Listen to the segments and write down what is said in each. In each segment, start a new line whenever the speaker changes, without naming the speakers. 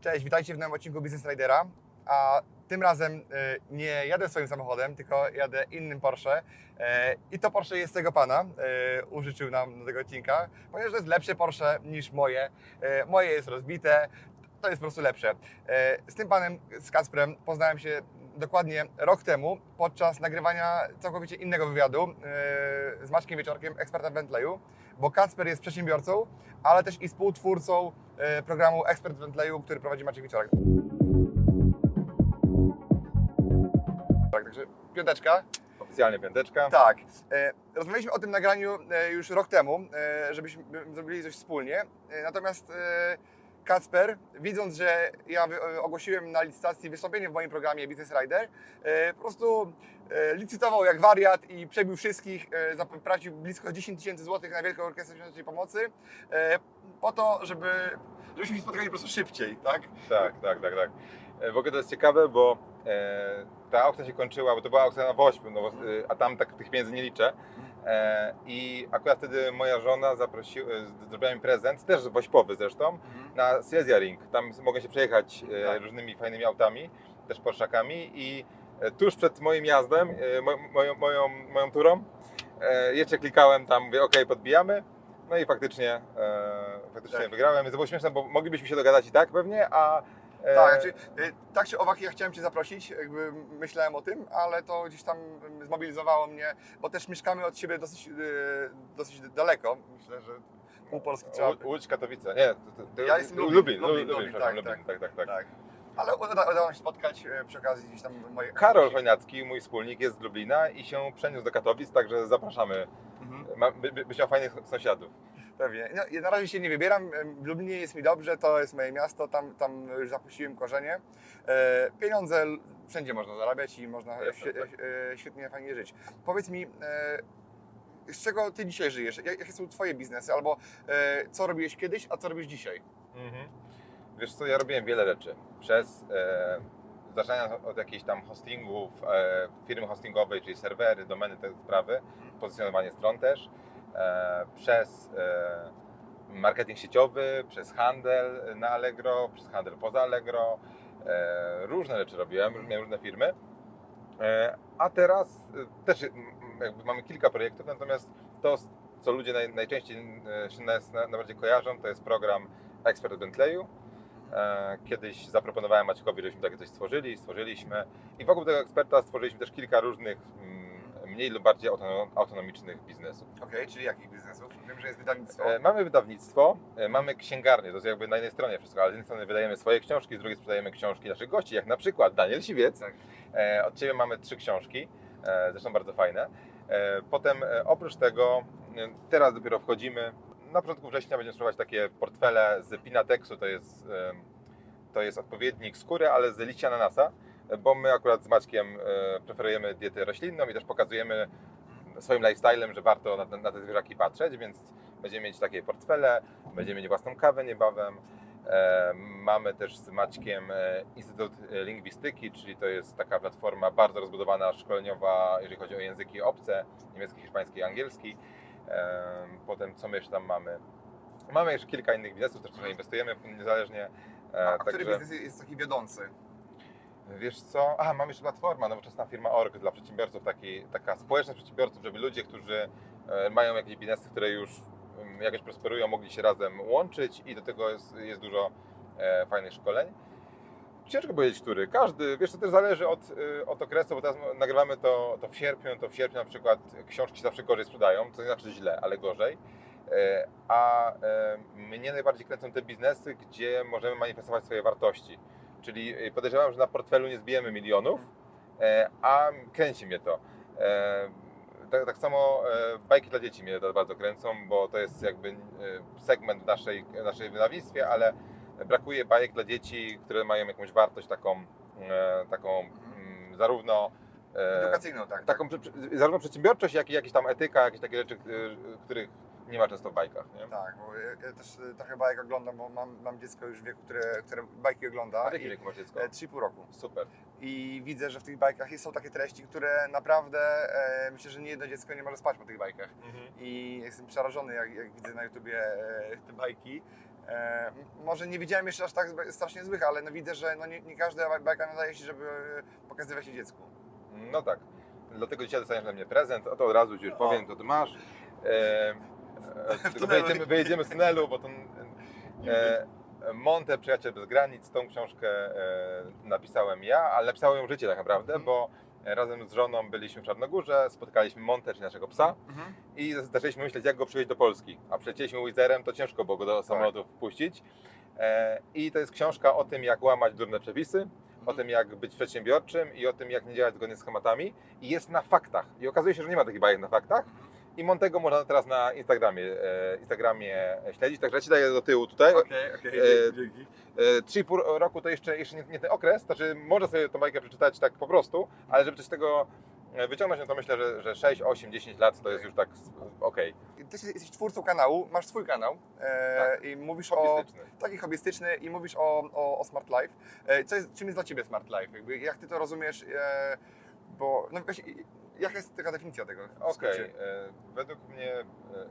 Cześć, witajcie w nowym odcinku Business Ridera. A tym razem y, nie jadę swoim samochodem, tylko jadę innym Porsche. Y, I to Porsche jest tego pana, y, użyczył nam do tego odcinka, ponieważ to jest lepsze Porsche niż moje. Moje jest rozbite, to jest po prostu lepsze. Z tym panem, z Kasprem, poznałem się dokładnie rok temu podczas nagrywania całkowicie innego wywiadu z Maćkiem Wieczorkiem, ekspertem Bentleyu, bo Kacper jest przedsiębiorcą, ale też i współtwórcą programu Ekspert Bentleyu, który prowadzi Maciek Wieczorek. Tak, także piąteczka.
Oficjalnie piąteczka.
Tak. E, Rozmawialiśmy o tym nagraniu e, już rok temu, e, żebyśmy zrobili coś wspólnie. E, Natomiast Kacper, widząc, że ja e, ogłosiłem na licytacji wystąpienie w moim programie Business Rider, e, po prostu e, licytował jak wariat i przebił wszystkich, zapłacił blisko 10 tysięcy złotych na Wielką Orkiestrę Świątecznej Pomocy, po to, żeby, żebyśmy się spotkali po prostu szybciej, tak?
Tak, tak, tak, tak. W ogóle to jest ciekawe, bo ta aukcja się kończyła, bo to była aukcja na Wośpy, no, bo, a tam tak tych pieniędzy nie liczę. E, I akurat wtedy moja żona zaprosiła, e, zrobiła mi prezent, też wośpowy zresztą, na Silesia Ring. Tam mogę się przejechać e,
Tak.
różnymi fajnymi autami, też Porszakami i tuż przed moim jazdem, mo, moją, moją, moją turą, jeszcze klikałem tam, mówię, ok, podbijamy. No i faktycznie, faktycznie
Tak.
wygrałem. Więc to było śmieszne, bo moglibyśmy się dogadać i tak pewnie, a... e,
Tak, znaczy, y, tak czy owak ja chciałem Cię zaprosić, jakby myślałem o tym, ale to gdzieś tam zmobilizowało mnie, bo też mieszkamy od siebie dosyć, y, dosyć daleko. Myślę, że pół Polski trzeba...
Łódź, Katowice. Nie, to, to,
Ja jestem Lublin,
Lublin,
Lublin,
Lublin,
tak,
Lublin, tak, tak, tak.
Tak. Ale uda, udało się spotkać przy okazji gdzieś tam moje...
Karol Chojnacki, mój wspólnik, jest z Lublina i się przeniósł do Katowic, także zapraszamy.
Mhm,
Ma, by, by, byś miał fajnych sąsiadów.
Pewnie. No, ja na razie się nie wybieram, w Lublinie jest mi dobrze, to jest moje miasto, tam, tam już zapuściłem korzenie. E, pieniądze wszędzie można zarabiać i można
tak.
e, świetnie, fajnie żyć. Powiedz mi, e, z czego Ty dzisiaj żyjesz? Jak- Jakie są Twoje biznesy? Albo e, co robiłeś kiedyś, a co robisz dzisiaj?
Mhm. Wiesz co, ja robiłem wiele rzeczy. Przez e, zaczynając od jakichś tam hostingów, e, firmy hostingowej, czyli serwery, domeny, te sprawy, pozycjonowanie stron też, przez e, marketing sieciowy, przez handel na Allegro, przez handel poza Allegro. E, różne rzeczy robiłem, miałem różne firmy. E, a teraz e, też jakby mamy kilka projektów, natomiast to, co ludzie naj, najczęściej e, się nas na- najbardziej kojarzą, to jest program Expert Bentleyu. E, Kiedyś zaproponowałem Maćkowi, żebyśmy takie coś stworzyli, stworzyliśmy i wokół tego eksperta stworzyliśmy też kilka różnych mniej lub bardziej autono- autonomicznych biznesów.
Okej, czyli jakich biznesów? Wiem, że jest wydawnictwo.
E, Mamy wydawnictwo, e, mamy księgarnię, to jest jakby na jednej stronie wszystko, ale z jednej strony wydajemy swoje książki, z drugiej sprzedajemy książki naszych gości, jak na przykład Daniel Siwiec.
Tak.
E, Od Ciebie mamy trzy książki, zresztą bardzo fajne. Potem oprócz tego, teraz dopiero wchodzimy, na początku września będziemy sprzedawać takie portfele z Pinatexu, to jest, to jest odpowiednik skóry, ale z liści ananasa, bo my akurat z Maćkiem e, preferujemy dietę roślinną i też pokazujemy swoim lifestylem, że warto na, na te zwierzaki patrzeć, więc będziemy mieć takie portfele, będziemy mieć własną kawę niebawem. E, mamy też z Maćkiem e, Instytut Lingwistyki, czyli to jest taka platforma bardzo rozbudowana, szkoleniowa, jeżeli chodzi o języki obce, niemiecki, hiszpański, angielski. E, potem co my jeszcze tam mamy? Mamy jeszcze kilka innych biznesów, też trochę inwestujemy niezależnie.
A, a który biznes jest taki wiodący?
Wiesz co? A, mam jeszcze platforma, nowoczesna firma Org dla przedsiębiorców, taki, taka społeczność przedsiębiorców, żeby ludzie, którzy e, mają jakieś biznesy, które już em, jakoś prosperują, mogli się razem łączyć i do tego jest, jest dużo e, fajnych szkoleń. Ciężko powiedzieć, który. Każdy, wiesz, to też zależy od, y, od okresu, bo teraz nagrywamy to, to w sierpniu, to w sierpniu na przykład książki zawsze gorzej sprzedają, co nie znaczy źle, ale gorzej. E, A e, mnie najbardziej kręcą te biznesy, gdzie możemy manifestować swoje wartości. Czyli y, podejrzewam, że na portfelu nie zbijemy milionów, e, a kręci mnie to. E, Tak, tak samo e, bajki dla dzieci mnie bardzo kręcą, bo to jest jakby segment w naszej, naszej wydawnictwie, ale brakuje bajek dla dzieci, które mają jakąś wartość taką, taką mm, zarówno
Edukacyjną, tak.
taką prze- zarówno przedsiębiorczość, jak i jakieś tam etyka, jakieś takie rzeczy, których nie ma często w bajkach. Nie?
Tak, bo ja, ja też e, trochę bajek oglądam, bo mam, mam dziecko już w wieku, które, które bajki ogląda.
A w jakim wieku masz dziecko?
e, 3,5 roku.
Super.
I widzę, że w tych bajkach są takie treści, które naprawdę e, myślę, że nie jedno dziecko nie może spać po tych bajkach. I jestem przerażony, jak, jak widzę na YouTubie e, te bajki. E, może nie widziałem jeszcze aż tak strasznie złych, ale no widzę, że no nie, nie każda bajka nadaje się, żeby pokazywać się dziecku.
No tak. Dlatego dzisiaj dostaniesz na mnie prezent, a to od razu ci już powiem, to ty masz. E, e, wyjedziemy, z tunelu, bo to e, Monte, Przyjaciel bez granic, tą książkę e, napisałem ja, ale napisałem ją życie tak naprawdę,
Mhm.
bo razem z żoną byliśmy w Czarnogórze, spotkaliśmy Monte, czyli naszego psa i zaczęliśmy myśleć, jak go przywieźć do Polski. A przylecieliśmy Wizerem, to ciężko było go do samolotu wpuścić. E, I to jest książka o tym, jak łamać durne przepisy, o tym, jak być przedsiębiorczym i o tym, jak nie działać zgodnie z schematami. I jest na faktach. I okazuje się, że nie ma takich bajek na faktach. I Montego można teraz na Instagramie, e, Instagramie śledzić. Także ja Ci daję do tyłu tutaj.
Okej, okej,
E,
dzięki.
E, 3,5 roku to jeszcze, jeszcze nie, nie ten okres, znaczy można sobie tą bajkę przeczytać tak po prostu, ale żeby coś z tego e, wyciągnąć, no to myślę, że, że 6, 8, 10 lat to jest już tak okej.
Ty jesteś twórcą kanału, masz swój kanał e,
Tak.
i mówisz o
Hobbystyczny.
taki hobbystyczny i mówisz o, o, o Smart Life. E, co jest, czym jest dla Ciebie Smart Life? Jakby, jak Ty to rozumiesz? E, bo no właśnie, jaka jest taka definicja tego?
Okej,
skrócie?
e, według mnie e,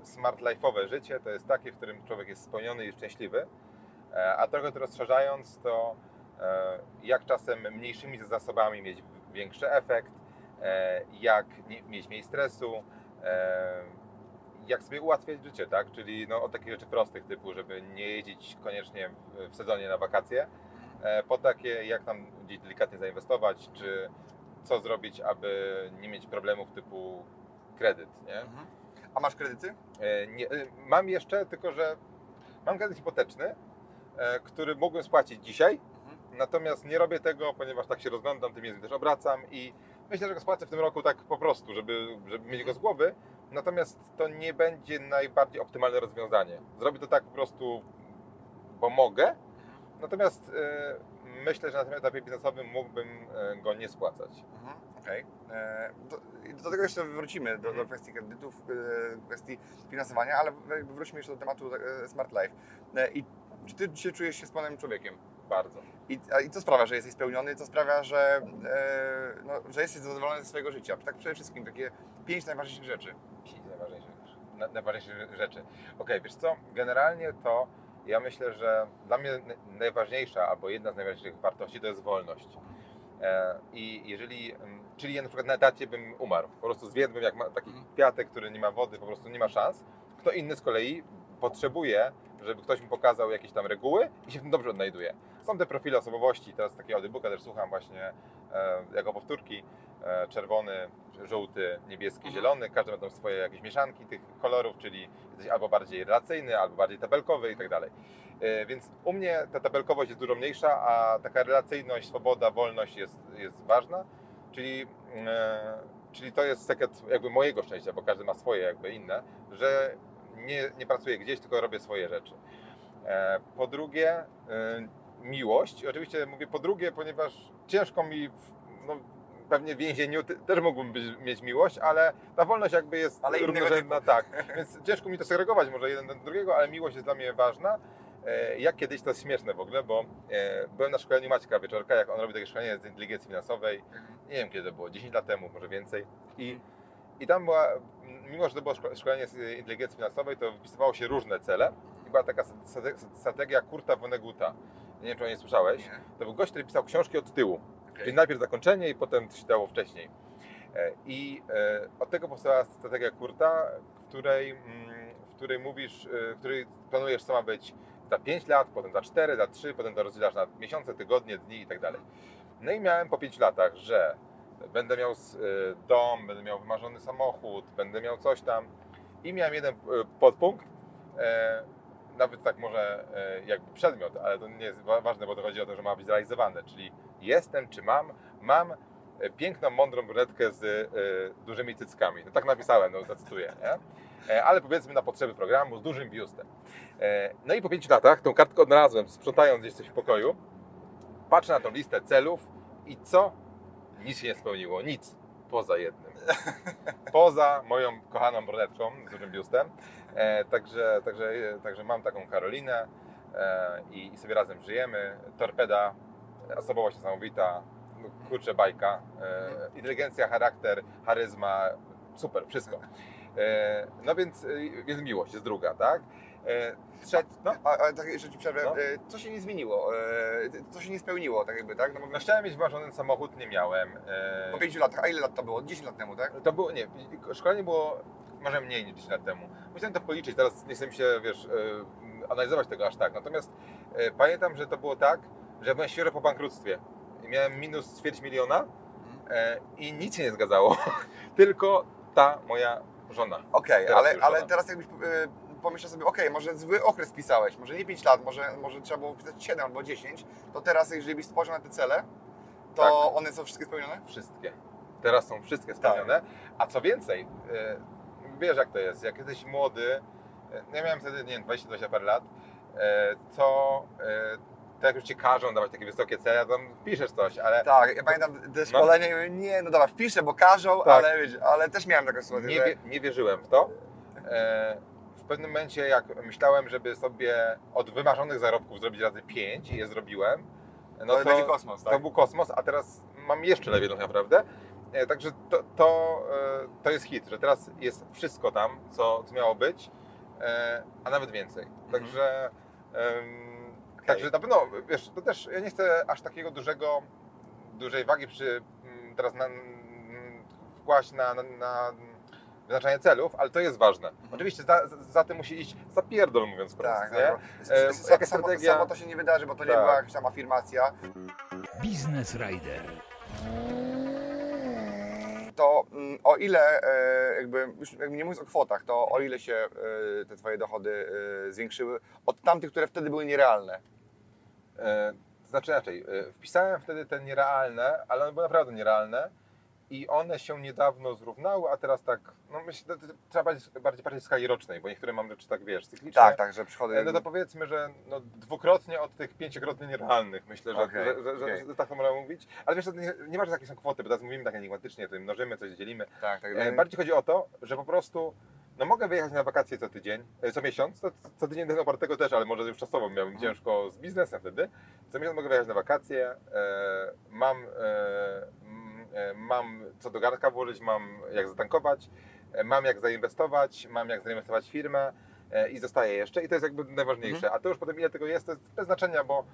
smart life'owe życie to jest takie, w którym człowiek jest spełniony i szczęśliwy, E, a trochę to rozszerzając, to jak czasem mniejszymi zasobami mieć większy efekt, jak nie, mieć mniej stresu, jak sobie ułatwiać życie, tak? Czyli no, od takich rzeczy prostych typu, żeby nie jeździć koniecznie w, sezonie na wakacje, po takie jak tam gdzieś delikatnie zainwestować, czy co zrobić, aby nie mieć problemów typu kredyt, nie?
Mhm. A masz kredyty?
E, nie, e, mam jeszcze, tylko że mam kredyt hipoteczny, e, który mógłbym spłacić dzisiaj, natomiast nie robię tego, ponieważ tak się rozglądam, tym językiem też obracam i myślę, że go spłacę w tym roku tak po prostu, żeby, żeby mieć go z głowy, natomiast to nie będzie najbardziej optymalne rozwiązanie. Zrobię to tak po prostu, bo mogę, natomiast e, myślę, że na tym etapie biznesowym mógłbym e, go nie spłacać.
Mhm, Okej. E, Do, i do tego jeszcze wrócimy, do, do kwestii kredytów, e, kwestii finansowania, ale wróćmy jeszcze do tematu e, Smart Life. E, I czy Ty się czujesz się spełnionym człowiekiem?
Bardzo.
I, a, I co sprawia, że jesteś spełniony? Co sprawia, że, e, no, że jesteś zadowolony ze swojego życia? Tak przede wszystkim, takie pięć najważniejszych rzeczy.
Pięć najważniejszych, na- najważniejszych rzeczy. Okej, wiesz co, generalnie to ja myślę, że dla mnie najważniejsza albo jedna z najważniejszych wartości to jest wolność. E, I jeżeli, mm, czyli ja na przykład na etacie bym umarł, po prostu zwiedłbym jak ma taki kwiatek, który nie ma wody, po prostu nie ma szans. Kto inny z kolei potrzebuje, żeby ktoś mu pokazał jakieś tam reguły i się w tym dobrze odnajduje. Są te profile osobowości, teraz takiego audiobooka też słucham właśnie e, jako powtórki, e, czerwony, żółty, niebieski,
Mhm.
zielony, każdy ma tam swoje jakieś mieszanki tych kolorów, czyli jesteś albo bardziej relacyjny, albo bardziej tabelkowy i tak dalej. E, Więc u mnie ta tabelkowość jest dużo mniejsza, a taka relacyjność, swoboda, wolność jest, jest ważna, czyli, e, czyli to jest sekret jakby mojego szczęścia, bo każdy ma swoje jakby inne, że nie, nie pracuję gdzieś, tylko robię swoje rzeczy. E, Po drugie, e, miłość. Oczywiście mówię po drugie, ponieważ ciężko mi, no, pewnie w więzieniu też mógłbym być, mieć miłość, ale ta wolność jakby jest
Ale
równorzędna, tak. Więc ciężko mi to segregować może jeden do drugiego, ale miłość jest dla mnie ważna. E, Jak kiedyś, to jest śmieszne w ogóle, bo byłem na szkoleniu Maćka Wieczorka, jak on robi takie szkolenie z inteligencji finansowej, nie wiem kiedy to było, 10 lat temu, może więcej. I, i tam była, mimo że to było szko- szkolenie z inteligencji finansowej, to wypisywało się różne cele. I była taka strate- strategia Kurta Vonneguta. Nie wiem, czy o niej słyszałeś.
Nie.
To był gość, który pisał książki od tyłu.
Okej.
Czyli najpierw zakończenie i potem to się dało wcześniej. E, I e, od tego powstała strategia Kurta, w której, mm, w której mówisz, e, w której planujesz, co ma być za 5 lat, potem za 4, za 3, potem to rozdzielasz na miesiące, tygodnie, dni i tak dalej. No i miałem po 5 latach, że będę miał e, dom, będę miał wymarzony samochód, będę miał coś tam. I miałem jeden e, podpunkt, e, nawet tak może jakby przedmiot, ale to nie jest wa- ważne, bo to chodzi o to, że ma być zrealizowane, czyli jestem, czy mam, mam piękną, mądrą brunetkę z dużymi cyckami. No tak napisałem, no zacytuję, nie? ale powiedzmy na potrzeby programu z dużym biustem. No i po pięciu latach tą kartkę odnalazłem, sprzątając gdzieś coś w pokoju. Patrzę na tą listę celów i co? Nic się nie spełniło, nic. Poza jednym. Poza moją kochaną brunetką z dużym biustem. E, także, także, także mam taką Karolinę e, i, i sobie razem żyjemy. Torpeda, osobowość niesamowita, no, kurczę bajka, e, inteligencja, charakter, charyzma, super, wszystko. E, no więc e, jest miłość, jest druga, tak? E, trzecia, no,
A, a tak jeszcze ci przerwę,
No.
e, co się nie zmieniło? E, co się nie spełniło, tak jakby, tak? No
no chciałem mieć wymarzony samochód, nie miałem.
Po pięciu latach, a ile lat to było? 10 lat temu, tak?
To było, nie, szkolenie było może mniej niż 10 lat temu. Musiałem to policzyć, teraz nie chcę mi się, wiesz, analizować tego aż tak. Natomiast pamiętam, że to było tak, że byłem świeżo po bankructwie. I miałem minus ćwierć miliona e, i nic się nie zgadzało. Tylko ta moja żona.
Okej,
Teraz
ale, ale teraz jakbyś pomyślał sobie, okej, może zły okres pisałeś, może nie 5 lat, może, może trzeba było pisać 7 albo 10, to teraz jeżeli byś spojrzał na te cele, to
Tak.
one są wszystkie spełnione?
Wszystkie. Teraz są wszystkie spełnione. A co więcej, e, wiesz jak to jest, jak jesteś młody, e, ja miałem wtedy, nie wiem, 20-20 parę lat, e, to to jak już ci każą dawać takie wysokie cele, to tam piszesz coś, ale
Tak, ja pamiętam te szkolenie i mówię, nie, no dobra, wpiszę, bo każą,
Tak.
ale, ale też miałem taką sytuację,
nie,
że...
nie wierzyłem w to. E, pewnym momencie, jak myślałem, żeby sobie od wymarzonych zarobków zrobić razy 5 i je zrobiłem, no
to, będzie kosmos, tak?
to był kosmos, a teraz mam jeszcze lepiej tak naprawdę. E, Także to, to, e, to jest hit, że teraz jest wszystko tam, co, co miało być, e, a nawet więcej.
Mhm.
Także, em, także na pewno, wiesz, to też ja nie chcę aż takiego dużego, dużej wagi przy, teraz na, wkłaść na, na, na wyznaczanie celów, ale to jest ważne. Oczywiście za, za, za tym musi iść zapierdol, mówiąc wprost,
Tak,
nie?
tak.
E, jaka
samo,
strategia?
samo to się nie wydarzy, bo to nie
Tak.
była jakaś tam afirmacja.
Biznes Rider.
To mm, o ile, e, jakby, już jakby nie mówiąc o kwotach, to o ile się e, te Twoje dochody e, zwiększyły od tamtych, które wtedy były nierealne?
E, to znaczy inaczej, wpisałem wtedy te nierealne, ale one były naprawdę nierealne i one się niedawno zrównały, a teraz tak, no myślę, że trzeba bardziej, bardziej patrzeć w skali rocznej, bo niektóre mam rzeczy tak, wiesz, cykliczne.
Tak, tak, że przychody...
E, No to powiedzmy, że no, dwukrotnie od tych pięciokrotnie nierealnych, myślę, że,
Okej,
że, że, że,
okej.
że tak to można mówić. Ale wiesz, to nie, nie ważne jakie są kwoty, bo teraz mówimy tak enigmatycznie, to mnożymy, coś dzielimy.
tak, tak,
E, bardziej chodzi o to, że po prostu no mogę wyjechać na wakacje co tydzień, e, co miesiąc, to, co tydzień tego opartego też, ale może już czasowo miałem
Mhm.
ciężko z biznesem wtedy. Co miesiąc mogę wyjechać na wakacje, e, mam, e, mam co do garnka włożyć, mam jak zatankować, e, mam jak zainwestować, mam jak zainwestować firmę e, i zostaje jeszcze i to jest jakby najważniejsze.
Mhm.
A to już potem ile tego jest, to jest bez znaczenia, bo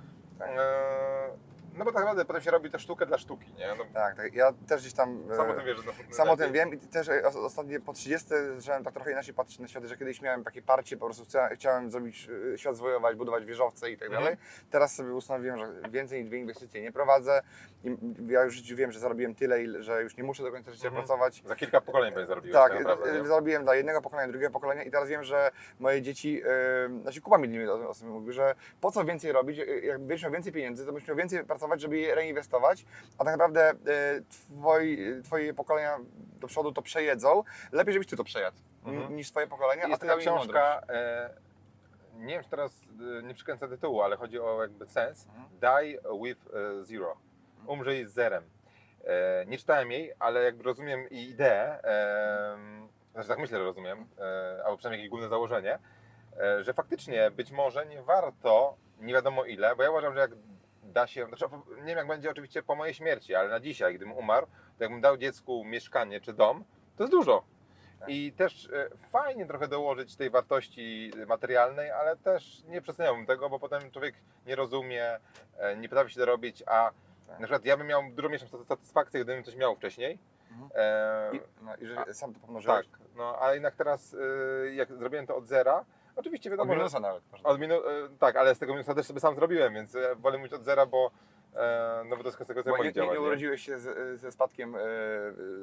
e, no bo tak naprawdę potem się robi tę sztukę dla sztuki, nie? No,
tak, tak. Ja też gdzieś tam... e,
sam o tym wiesz. No,
Sam o
lepiej.
tym wiem i też e, os- ostatnio po 30 zacząłem tak trochę inaczej patrzeć na świat, że kiedyś miałem takie parcie, po prostu chcia- chciałem zrobić e, świat zwojować, budować wieżowce i tak
Mhm.
dalej. Teraz sobie ustanowiłem, że więcej niż dwie inwestycje nie prowadzę i ja już w życiu wiem, że zarobiłem tyle, że już nie muszę do końca życia
Mhm.
pracować.
Za kilka pokoleń będziesz zarobił.
Tak,
tak naprawdę,
e, zarobiłem dla jednego pokolenia, drugiego pokolenia i teraz wiem, że moje dzieci, e, znaczy Kuba mi o, o tym mówił, że po co więcej robić, e, jak będziesz miał więcej pieniędzy, to będziesz miał więcej pracować, żeby je reinwestować, a tak naprawdę e, twoi, twoje pokolenia do przodu to przejedzą. Lepiej, żebyś ty to przejadł
Mhm.
niż twoje pokolenia,
Jest
a
taka książka, e, nie wiem, czy teraz e, nie przykręcę tytułu, ale chodzi o jakby sens.
Mhm.
Die with e, zero. Umrzyj z zerem. E, nie czytałem jej, ale jakby rozumiem i ideę, e, znaczy tak myślę, że rozumiem, e, albo przynajmniej jakieś główne założenie, że faktycznie być może nie warto nie wiadomo ile, bo ja uważam, że jak da się, znaczy, nie wiem jak będzie oczywiście po mojej śmierci, ale na dzisiaj, gdybym umarł, to jakbym dał dziecku mieszkanie czy dom, to jest dużo.
Tak.
I też e, fajnie trochę dołożyć tej wartości materialnej, ale też nie przeceniałbym tego, bo potem człowiek nie rozumie, e, nie potrafi się dorobić, a
Tak.
na przykład ja bym miał dużo mniejszą satysfakcję, gdybym coś miał wcześniej.
Mhm.
E,
I, no, i że
a-
sam to
tak,
pomnożyłeś.
no ale jednak teraz e, jak zrobiłem to od zera, oczywiście
Od
wiadomo, że
minusa nawet. można.
od minu- e, tak, ale z tego minusa też sobie sam zrobiłem, więc e, wolę mówić od zera, bo e, no bo to jest kwestia
Bo nie, nie,
działa,
nie
nie?
urodziłeś się z, ze spadkiem, e,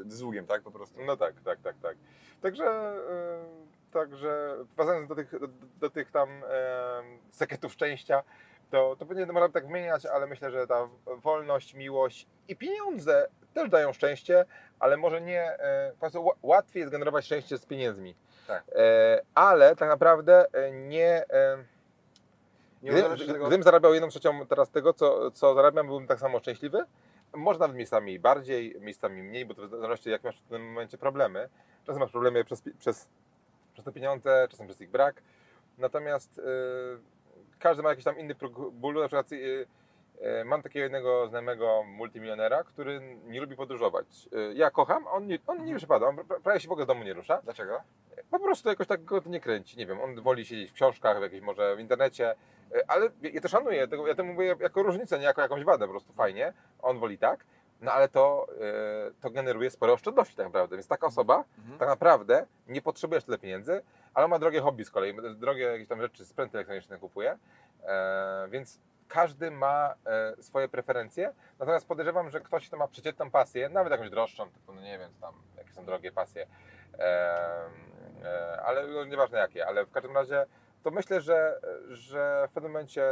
z długiem, tak po prostu.
No tak, tak, tak, tak. Także, e, także wracając do tych, do, do tych tam e, sekretów szczęścia, to, to pewnie można tak wymieniać, ale myślę, że ta wolność, miłość i pieniądze też dają szczęście, ale może nie, e, po prostu ła- łatwiej jest generować szczęście z pieniędzmi.
Tak.
E, ale tak naprawdę e, nie... E, Gdybym, gdybym zarabiał jedną trzecią teraz tego, co, co zarabiam, byłbym tak samo szczęśliwy. Może nawet miejscami bardziej, miejscami mniej, bo to w zależności jak masz w tym momencie problemy. Czasem masz problemy przez, przez, przez te pieniądze, czasem przez ich brak. Natomiast każdy ma jakiś tam inny próg bólu. Na przykład mam takiego jednego znajomego multimilionera, który nie lubi podróżować. Ja kocham, on nie, on nie wypada, on pra- prawie się w ogóle z domu nie rusza.
Dlaczego?
Po prostu jakoś tak go to nie kręci, nie wiem, on woli siedzieć w książkach, w jakiejś może w internecie, e, ale ja to szanuję, tego, ja to mówię jako różnicę, nie jako jakąś wadę, po prostu fajnie, on woli tak, no ale to, e, to generuje spore oszczędności tak naprawdę, więc taka osoba
Mhm.
tak naprawdę nie potrzebujesz tyle pieniędzy, ale ma drogie hobby z kolei, drogie jakieś tam rzeczy, sprzęty elektroniczne kupuje, e, więc każdy ma swoje preferencje, natomiast podejrzewam, że ktoś, kto ma przeciętną pasję, nawet jakąś droższą, typu, no nie wiem, tam, jakie są drogie pasje, ale no, nieważne jakie, ale w każdym razie to myślę, że, że w pewnym momencie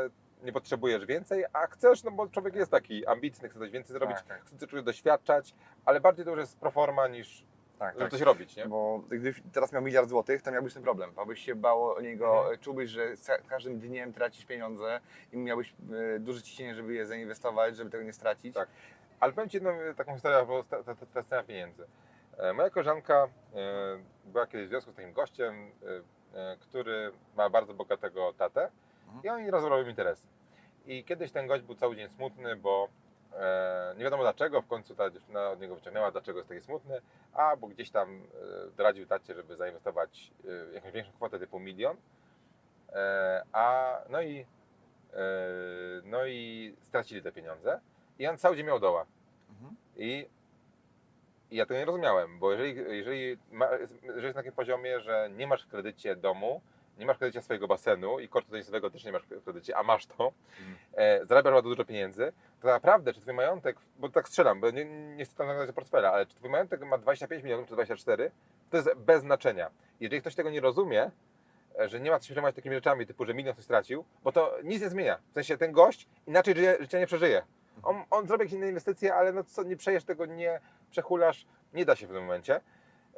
nie potrzebujesz więcej, a chcesz, no bo człowiek jest taki ambitny, chce coś więcej zrobić,
Tak, tak.
chce czegoś doświadczać, ale bardziej to już jest proforma niż
Tak,
żeby
tak.
coś robić, nie?
Bo gdybyś teraz miał miliard złotych, to miałbyś ten problem. Byś się bał o niego,
Mhm.
czułbyś, że każdym dniem tracisz pieniądze i miałbyś e, duże ciśnienie, żeby je zainwestować, żeby tego nie stracić.
Tak. Ale powiem Ci jedną e, taką historię, bo scena pieniędzy. E, Moja koleżanka e, była kiedyś w związku z takim gościem, e, który ma bardzo bogatego tatę
Mhm.
i oni rozmawiają interesy. I kiedyś ten gość był cały dzień smutny, bo nie wiadomo dlaczego, w końcu ta dziewczyna od niego wyciągnęła, dlaczego jest taki smutny, a bo gdzieś tam doradził tacie, żeby zainwestować jakąś większą kwotę typu milion, a no i, no i stracili te pieniądze i on cały dzień miał doła.
Mhm.
I, I ja tego nie rozumiałem, bo jeżeli, jeżeli, ma, jeżeli jest na takim poziomie, że nie masz w kredycie domu, nie masz w kredycie swojego basenu i kosztu tenisowego też nie masz w kredycie, a masz to,
Mhm.
e, zarabiasz bardzo dużo pieniędzy, to naprawdę, czy twój majątek, bo tak strzelam, bo nie, nie chcę tam zaglądać portfela, ale czy twój majątek ma 25 milionów czy 24, to jest bez znaczenia. Jeżeli ktoś tego nie rozumie, e, że nie ma co się przejmować takimi rzeczami, typu, że milion ktoś stracił, bo to nic nie zmienia. W sensie ten gość inaczej życie, życia nie przeżyje. On, on zrobi jakieś inne inwestycje, ale no co, nie przejesz tego, nie przechulasz, nie da się w tym momencie.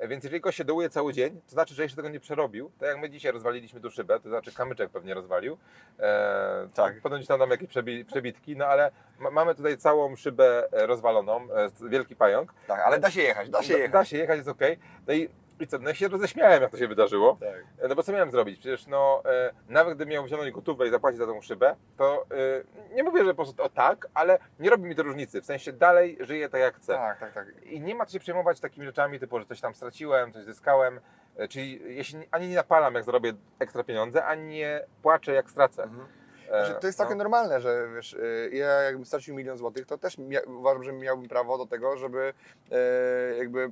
Więc jeżeli gość się dołuje cały dzień, to znaczy, że jeszcze tego nie przerobił. Tak jak my dzisiaj rozwaliliśmy tu szybę, to znaczy kamyczek pewnie rozwalił. E,
Tak.
Potem tam dam jakieś przebi- przebitki, no ale ma, mamy tutaj całą szybę e, rozwaloną, e, wielki pająk.
Tak, ale da się jechać, da się
Da-
jechać.
Da się jechać, jest okej. No i, co, no ja się roześmiałem, jak to się wydarzyło.
Tak.
E, No bo co miałem zrobić? Przecież no, e, nawet gdybym miał wziąć gotówkę i zapłacić za tą szybę, to e, nie mówię, że po prostu o tak, ale nie robi mi to różnicy. W sensie dalej żyję tak jak chcę.
tak, tak, tak.
I nie ma co się przejmować takimi rzeczami, typu, że coś tam straciłem, coś zyskałem. Czyli jeśli ani nie napalam, jak zarobię ekstra pieniądze, ani nie płaczę, jak stracę.
Mhm. Znaczy, to jest
no.
takie normalne, że wiesz, ja jakbym stracił milion złotych, to też uważam, że miałbym prawo do tego, żeby e, jakby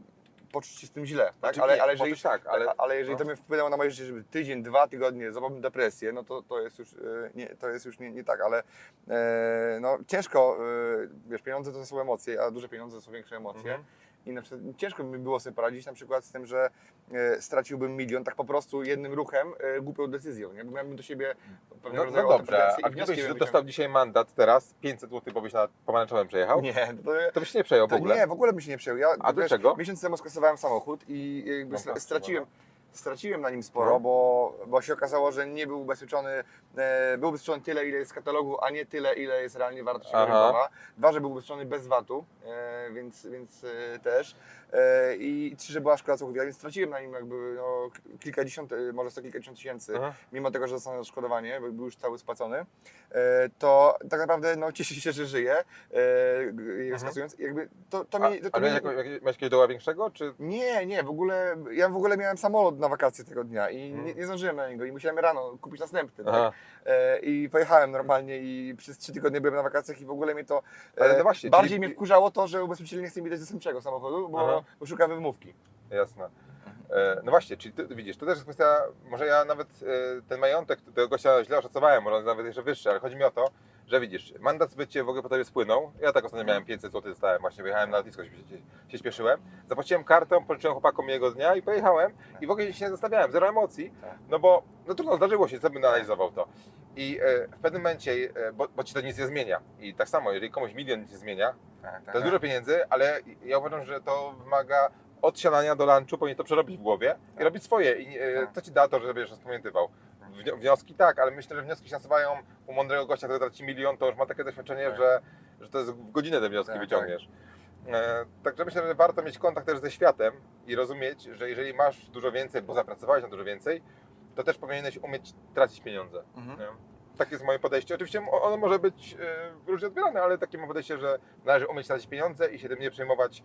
poczuć się z tym źle, tak?
Oczywiście,
Ale, ale jeżeli,
tak, ale-
ale, ale jeżeli
no.
to mnie wpłynęło na moje życie, żeby tydzień, dwa tygodnie złapałbym depresję, no to, to jest już, e, nie, to jest już nie, nie tak, ale e, no, ciężko, e, wiesz, pieniądze to są emocje, a duże pieniądze to są większe emocje.
Mhm.
I na przykład ciężko by mi było sobie poradzić na przykład z tym, że e, straciłbym milion tak po prostu jednym ruchem, e, głupią decyzją. Nie? Bo miałbym do siebie pewnego
No, no dobrze, a gdybyś dostał dzisiaj mandat teraz, 500 zł, bo byś na pomarańczowym przejechał,
Nie, to,
to byś się nie przejął w ogóle.
nie, w ogóle bym się nie przyjął. Ja,
A
wiesz,
dlaczego?
Miesiąc temu skasowałem samochód i
No
stra-
tak,
straciłem, na nim sporo,
No.
bo, bo się okazało, że nie był ubezpieczony, e, był ubezpieczony tyle, ile jest w katalogu, a nie tyle, ile jest realnie wartość rynkowa. Dwa, że był ubezpieczony bez VAT-u, e, więc, więc e, też. E, I trzy, że była szkoda całkowita, więc straciłem na nim jakby no, kilkadziesiąt, e, może sto kilkadziesiąt tysięcy
Aha.
mimo tego, że dostanę odszkodowanie, bo był już cały spłacony, e, to tak naprawdę no, cieszę się, że żyję, je skasując. Jakby to, to
A,
mi, to, to
miałeś,
mi,
miałeś doła większego, czy...
nie, nie, w ogóle, ja w ogóle miałem samolot na wakacje tego dnia i
Hmm.
nie, nie zdążyłem na niego i musiałem rano kupić następny. Tak? I pojechałem normalnie i przez trzy tygodnie byłem na wakacjach i w ogóle mnie to
Ale no właśnie,
bardziej
czyli-
mnie wkurzało to, że ubezpieczyciel nie chce mi dać zastępczego samochodu,
Aha.
Bo szuka wymówki.
Jasne. E, No właśnie, czyli ty, widzisz, to też jest kwestia, może ja nawet e, ten majątek tego gościa źle oszacowałem, może nawet jeszcze wyższy, ale chodzi mi o to, że widzisz, mandat zbycie w ogóle po tobie spłynął. Ja tak ostatnio miałem 500 zł, dostałem, właśnie wyjechałem na lotnisko, się, się, śpieszyłem. Zapłaciłem kartą, pożyczyłem chłopakom jego dnia i pojechałem i w ogóle się nie zastanawiałem, zero emocji,
Tak.
no bo no trudno, zdarzyło się, co bym analizował to. I e, w pewnym momencie, e, bo, bo ci to nic nie zmienia. I tak samo, jeżeli komuś milion nic nie zmienia,
Tak,
to jest dużo pieniędzy, ale ja uważam, że to wymaga od siadania do lunchu powinien to przerobić w głowie i robić swoje. I e,
Tak.
co ci da to, że wiesz, rozpamiętywał? Wnio- Wnioski tak, ale myślę, że wnioski się nasuwają u mądrego gościa, który traci milion, to już ma takie doświadczenie,
Tak.
że, że to jest w godzinę te wnioski
Tak,
wyciągniesz. E, Także myślę, że warto mieć kontakt też ze światem i rozumieć, że jeżeli masz dużo więcej, bo zapracowałeś na dużo więcej, to też powinieneś umieć tracić pieniądze.
Mhm.
Takie jest moje podejście. Oczywiście ono może być e, różnie odbierane, ale takie mam podejście, że należy umieć tracić pieniądze i się tym nie przejmować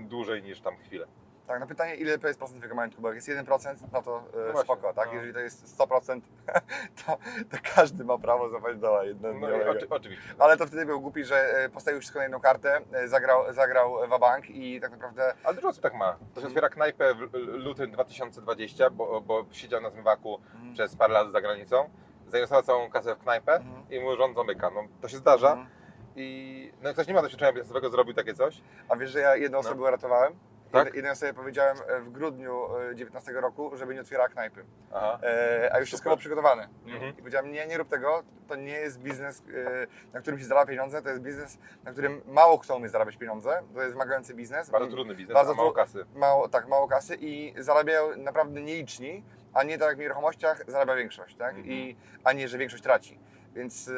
dłużej niż tam chwilę.
Tak, na pytanie, ile to jest procent twojego majątku, bo jak jest 1%, no to e,
No
spoko, tak?
no.
Jeżeli to jest 100%, to, to każdy ma prawo zapaść doła jedno
No, oczy, oczywiście.
Ale to wtedy był głupi, że e, postawił wszystko na jedną kartę, e, zagrał, zagrał wabank i tak naprawdę
Ale dużo osób tak ma. To się otwiera knajpę w lutym 2020, bo, bo siedział na zmywaku
Mhm.
przez parę lat za granicą, zainwestował całą kasę w knajpę
Mhm.
i mu rząd zamyka. No, to się zdarza
Mhm.
i no, ktoś nie ma doświadczenia biznesowego, zrobił takie coś.
A wiesz, że ja jedną osobę
No.
uratowałem?
Tak?
Jed- Jednej osobie powiedziałem e, w grudniu 19 roku, żeby nie otwierała knajpy.
Aha.
E, a już wszystko było przygotowane.
Mhm.
I powiedziałem, nie, nie rób tego, to nie jest biznes, e, na którym się zarabia pieniądze, to jest biznes, na którym mało kto umie zarabiać pieniądze, to jest wymagający biznes.
Bardzo trudny biznes,
Bardzo
mało kasy.
Mało, tak, mało kasy i zarabiają naprawdę nieliczni, a nie tak jak w nieruchomościach zarabia większość, tak?
Mhm.
I, a nie, że większość traci. Więc e,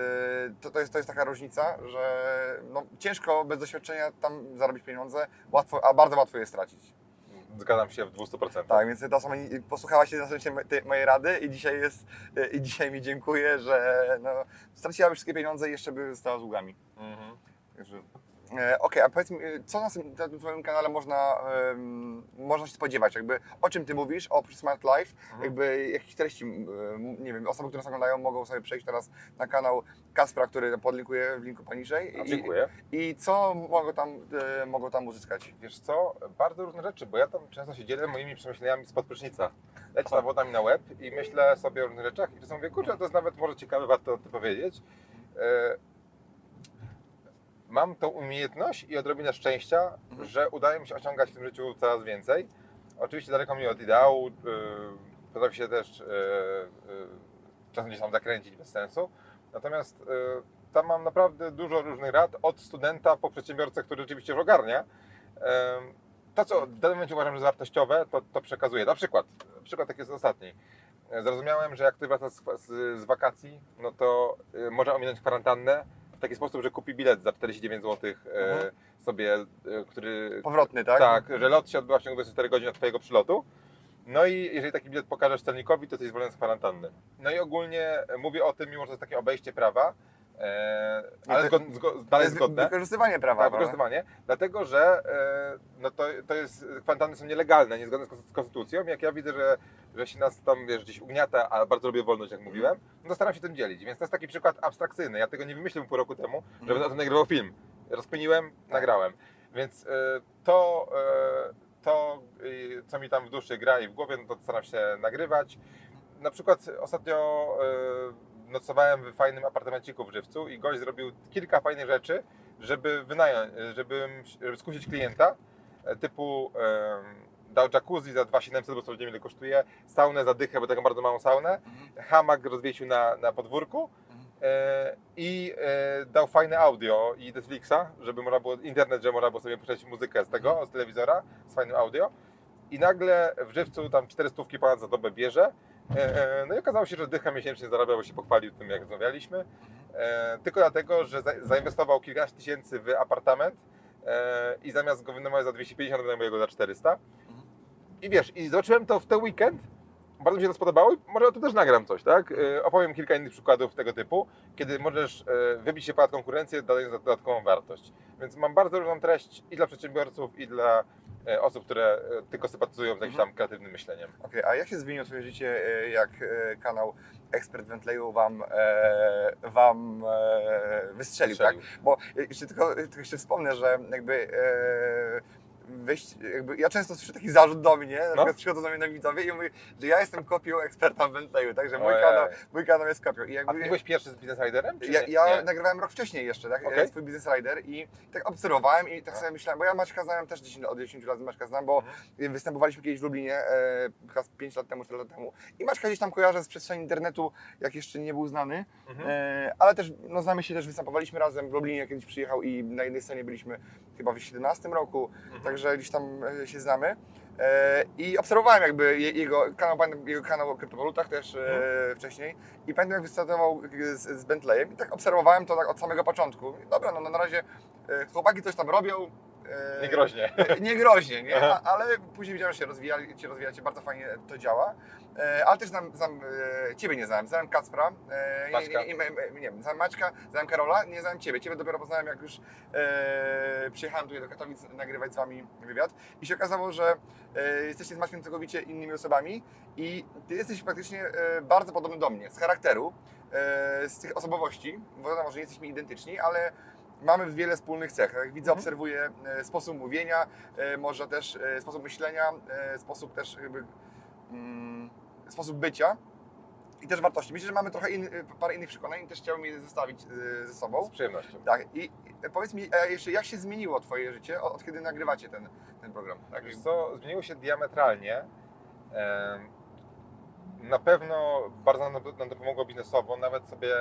to, to, jest, to jest taka różnica, że no, ciężko bez doświadczenia tam zarobić pieniądze, łatwo, a bardzo łatwo je stracić.
Zgadzam się w 200%.
Tak, więc ta nie- posłuchała się tej mojej rady i dzisiaj jest, e, i dzisiaj mi dziękuję, że no, straciłaby wszystkie pieniądze i jeszcze by została z długami.
Mhm.
Także, e, Okej, a powiedz mi, e, co na tym, na tym Twoim kanale można, em, można się spodziewać? Jakby, o czym Ty mówisz, oprócz Smart Life,
Mhm.
jakby jakieś treści, nie wiem, osoby, które nas oglądają mogą sobie przejść teraz na kanał Kaspra, który podlinkuję w linku poniżej.
A,
I,
dziękuję.
I co mogą tam, e, mogą tam uzyskać?
Wiesz co, bardzo różne rzeczy, bo ja tam często się dzielę moimi przemyśleniami spod prysznica. Leci ta woda mi na łeb i myślę sobie o różnych rzeczach i czasem mówię, kurczę, to jest nawet może ciekawe, warto o tym powiedzieć. E, Mam tą umiejętność i odrobinę szczęścia,
Mhm.
że udaje mi się osiągać w tym życiu coraz więcej. Oczywiście daleko mi od ideału, e, potrafi się też e, e, czasem gdzieś tam zakręcić bez sensu. Natomiast e, tam mam naprawdę dużo różnych rad, od studenta po przedsiębiorcę, który rzeczywiście już ogarnia. To, co w danym momencie uważam, że jest wartościowe, to, to przekazuję. Na przykład, przykład taki jest ostatni. Zrozumiałem, że jak ktoś wraca z, z, z wakacji, no to e, może ominąć kwarantannę w taki sposób, że kupi bilet za 49 zł
Mhm.
sobie, e, który...
Powrotny, tak?
Tak, że lot się odbywa w ciągu 24 godzin od Twojego przylotu. No i jeżeli taki bilet pokażesz celnikowi, to jesteś zwolniony z kwarantanny. No i ogólnie mówię o tym, mimo że to jest takie obejście prawa, e, ale
to-
zgod, zgo,
To
dalej zgodne.
wykorzystywanie prawa.
Tak,
prawda?
wykorzystywanie, dlatego że e, no to, to jest, kwarantanny są nielegalne, niezgodne z konstytuc- konstytucją. Jak ja widzę, że, że się nas tam wiesz, gdzieś ugniata, a bardzo lubię wolność, jak mówiłem, no staram się tym dzielić. Więc to jest taki przykład abstrakcyjny. Ja tego nie wymyśliłem pół roku temu, że
Mhm.
będę o tym nagrywał film. Rozkminiłem,
Tak.
nagrałem. Więc e, to, e, to co mi tam w duszy gra i w głowie, no to staram się nagrywać. Na przykład ostatnio e, nocowałem w fajnym apartamenciku w Żywcu i gość zrobił kilka fajnych rzeczy, żeby wynająć, żeby, żeby skusić klienta, e, typu dał jacuzzi za 2700, bo sprawdziłem ile kosztuje, saunę za dychę, bo taką bardzo małą saunę,
Mhm.
hamak rozwiesił na, na podwórku
Mhm.
e, i e, dał fajne audio i Netflixa, żeby można było, internet, że można było sobie puszczać muzykę z tego, z telewizora, z fajnym audio. I nagle w żywcu tam 400 ponad za dobę bierze. E, e, No i okazało się, że dycha miesięcznie zarabiał, bo się pochwalił tym, jak rozmawialiśmy. E, Tylko dlatego, że za- zainwestował kilkanaście tysięcy w apartament i zamiast go wynajmować za 250, wynajmuje go za 400. I wiesz, i zobaczyłem to w ten weekend. Bardzo mi się to spodobało i może tu też nagram coś, tak? Opowiem kilka innych przykładów tego typu, kiedy możesz wybić się ponad konkurencję, dając za dodatkową wartość. Więc mam bardzo różną treść i dla przedsiębiorców, i dla osób, które e, tylko sympatyzują z jakimś tam kreatywnym myśleniem.
Okej, a jak się zmieniło Twoje życie, e, jak e, kanał Ekspert Wentleyu Wam, e, wam e, wystrzelił, tak? Bo jeszcze tylko, tylko jeszcze wspomnę, że jakby e, wyjść, jakby ja często słyszę taki zarzut do mnie, na
No.
przykład przychodzą do mnie na widzowie i mówię, że ja jestem kopią eksperta w Wentleyu, także mój
Ojej.
kanał, mój kanał jest kopią. I
A
jakby,
ty byłeś pierwszy z Business Riderem?
ja, ja nagrywałem rok wcześniej jeszcze, tak?
Okej.
Swój Business Rider i tak obserwowałem i tak
A.
sobie myślałem, bo ja Maćka znałem też 10, od 10 lat Maćka znam, bo
Mhm.
występowaliśmy kiedyś w Lublinie, e, chyba z 5 lat temu, 4 lat temu i Maćka gdzieś tam kojarzę z przestrzeni internetu, jak jeszcze nie był znany,
Mhm.
e, ale też, no znamy się też, występowaliśmy razem w Lublinie, kiedyś przyjechał i na jednej scenie byliśmy chyba w 17 roku,
Mhm.
także także gdzieś tam e, się znamy. E, I obserwowałem jakby je- jego kanał, jego kanał o kryptowalutach też e,
Mhm.
wcześniej. I pamiętam jak wystartował z, z Bentleyem i tak obserwowałem to tak od samego początku. Dobra, no na razie chłopaki coś tam robią. E,
Nie groźnie.
nie groźnie, nie? A, ale później widziałem, że się rozwijali, się rozwijacie, bardzo fajnie to działa. E, ale też znam, znam e, Ciebie nie znałem, znałem Kacpra, e, nie,
Maćka.
nie, nie, nie, nie znałem Maćka, znałem Karola, nie znałem Ciebie. Ciebie dopiero poznałem, jak już e, przyjechałem tutaj do Katowic nagrywać z Wami wywiad i się okazało, że e, jesteście z Maćkiem całkowicie innymi osobami i Ty jesteś praktycznie e, bardzo podobny do mnie, z charakteru, e, z tych osobowości, bo wiadomo, że nie jesteśmy identyczni, ale mamy wiele wspólnych cech. Jak widzę,
Mhm.
obserwuję e, sposób mówienia, e, może też e, sposób myślenia, sposób też jakby, mm, sposób bycia i też wartości. Myślę, że mamy trochę inny, parę innych przekonań i też chciałbym je zestawić e, ze sobą.
Z przyjemnością.
Tak, i powiedz mi jeszcze, jak się zmieniło Twoje życie, od, od kiedy nagrywacie ten, ten program? Tak,
Wiesz co, zmieniło się diametralnie. Na pewno bardzo nam to, pomogło biznesowo. Nawet sobie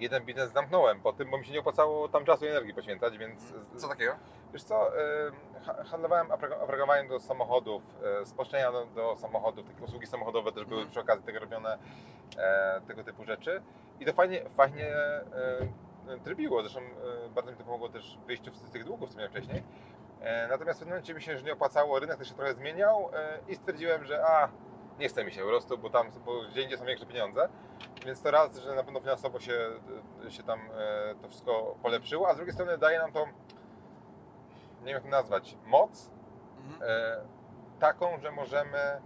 jeden biznes zamknąłem po tym, bo mi się nie opłacało tam czasu i energii poświęcać, więc
Co takiego?
Wiesz co, em, ha- handlowałem oprogramowaniem do samochodów, e, spolszczenia do, do samochodów, takie usługi samochodowe też były
Mhm.
przy okazji tego robione, e, tego typu rzeczy. I to fajnie, fajnie e, trybiło, zresztą e, bardzo mi to pomogło też w wyjściu z tych długów, co miałem wcześniej. Natomiast w pewnym momencie mi się już nie opłacało, rynek też się trochę zmieniał i stwierdziłem, że a, nie chce mi się po prostu, bo tam bo gdzie indziej są większe pieniądze. Więc to raz, że na pewno finansowo się, się tam e, to wszystko polepszyło, a z drugiej strony daje nam to nie wiem jak to nazwać, moc
Mhm.
e, taką, że możemy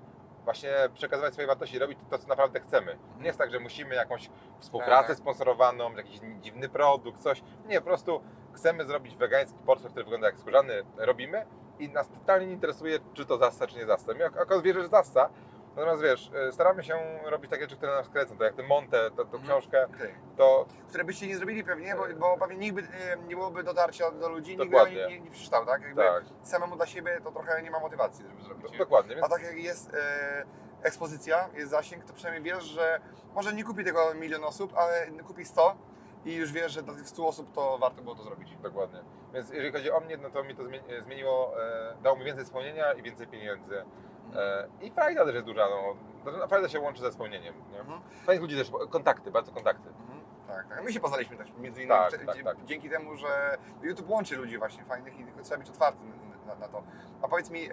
właśnie przekazywać swoje wartości, robić to, co naprawdę chcemy. Nie jest tak, że musimy jakąś współpracę
Tak.
sponsorowaną, jakiś dziwny produkt, coś. Nie, po prostu chcemy zrobić wegański portfel, który wygląda jak skórzany, robimy i nas totalnie nie interesuje, czy to zasta, czy nie zasta. My ak- akurat wierzę, że zasta, natomiast wiesz, e, staramy się robić takie rzeczy, które nas kręcą, tak jak ten Monte, tą,
Mhm.
książkę,
Okej.
to
Które byście nie zrobili pewnie, bo, bo pewnie nikt by, e, nie byłoby dotarcia do ludzi, nikt by
Dokładnie.
nie, nie, nie przeczytał, tak? Jakby
tak,
samemu dla siebie to trochę nie ma motywacji, żeby zrobić.
do, dokładnie. Więc
A tak jak jest e, ekspozycja, jest zasięg, to przynajmniej wiesz, że może nie kupi tego milion osób, ale kupi 100 i już wiesz, że dla tych 100 osób to warto było to zrobić.
Dokładnie. Więc jeżeli chodzi o mnie, no to mi to zmieni- zmieniło, e, dało mi więcej spełnienia i więcej pieniędzy. E, I frajda też jest duża, no. To Frajda się łączy ze spełnieniem. Nie?
Mhm.
Fajnych ludzi też, kontakty, bardzo kontakty.
Mhm. Tak, tak. My się poznaliśmy też między innymi
Tak,
dzie-
tak, tak.
dzięki temu, że YouTube łączy ludzi właśnie fajnych i trzeba być otwartym na, na to. A powiedz mi, e,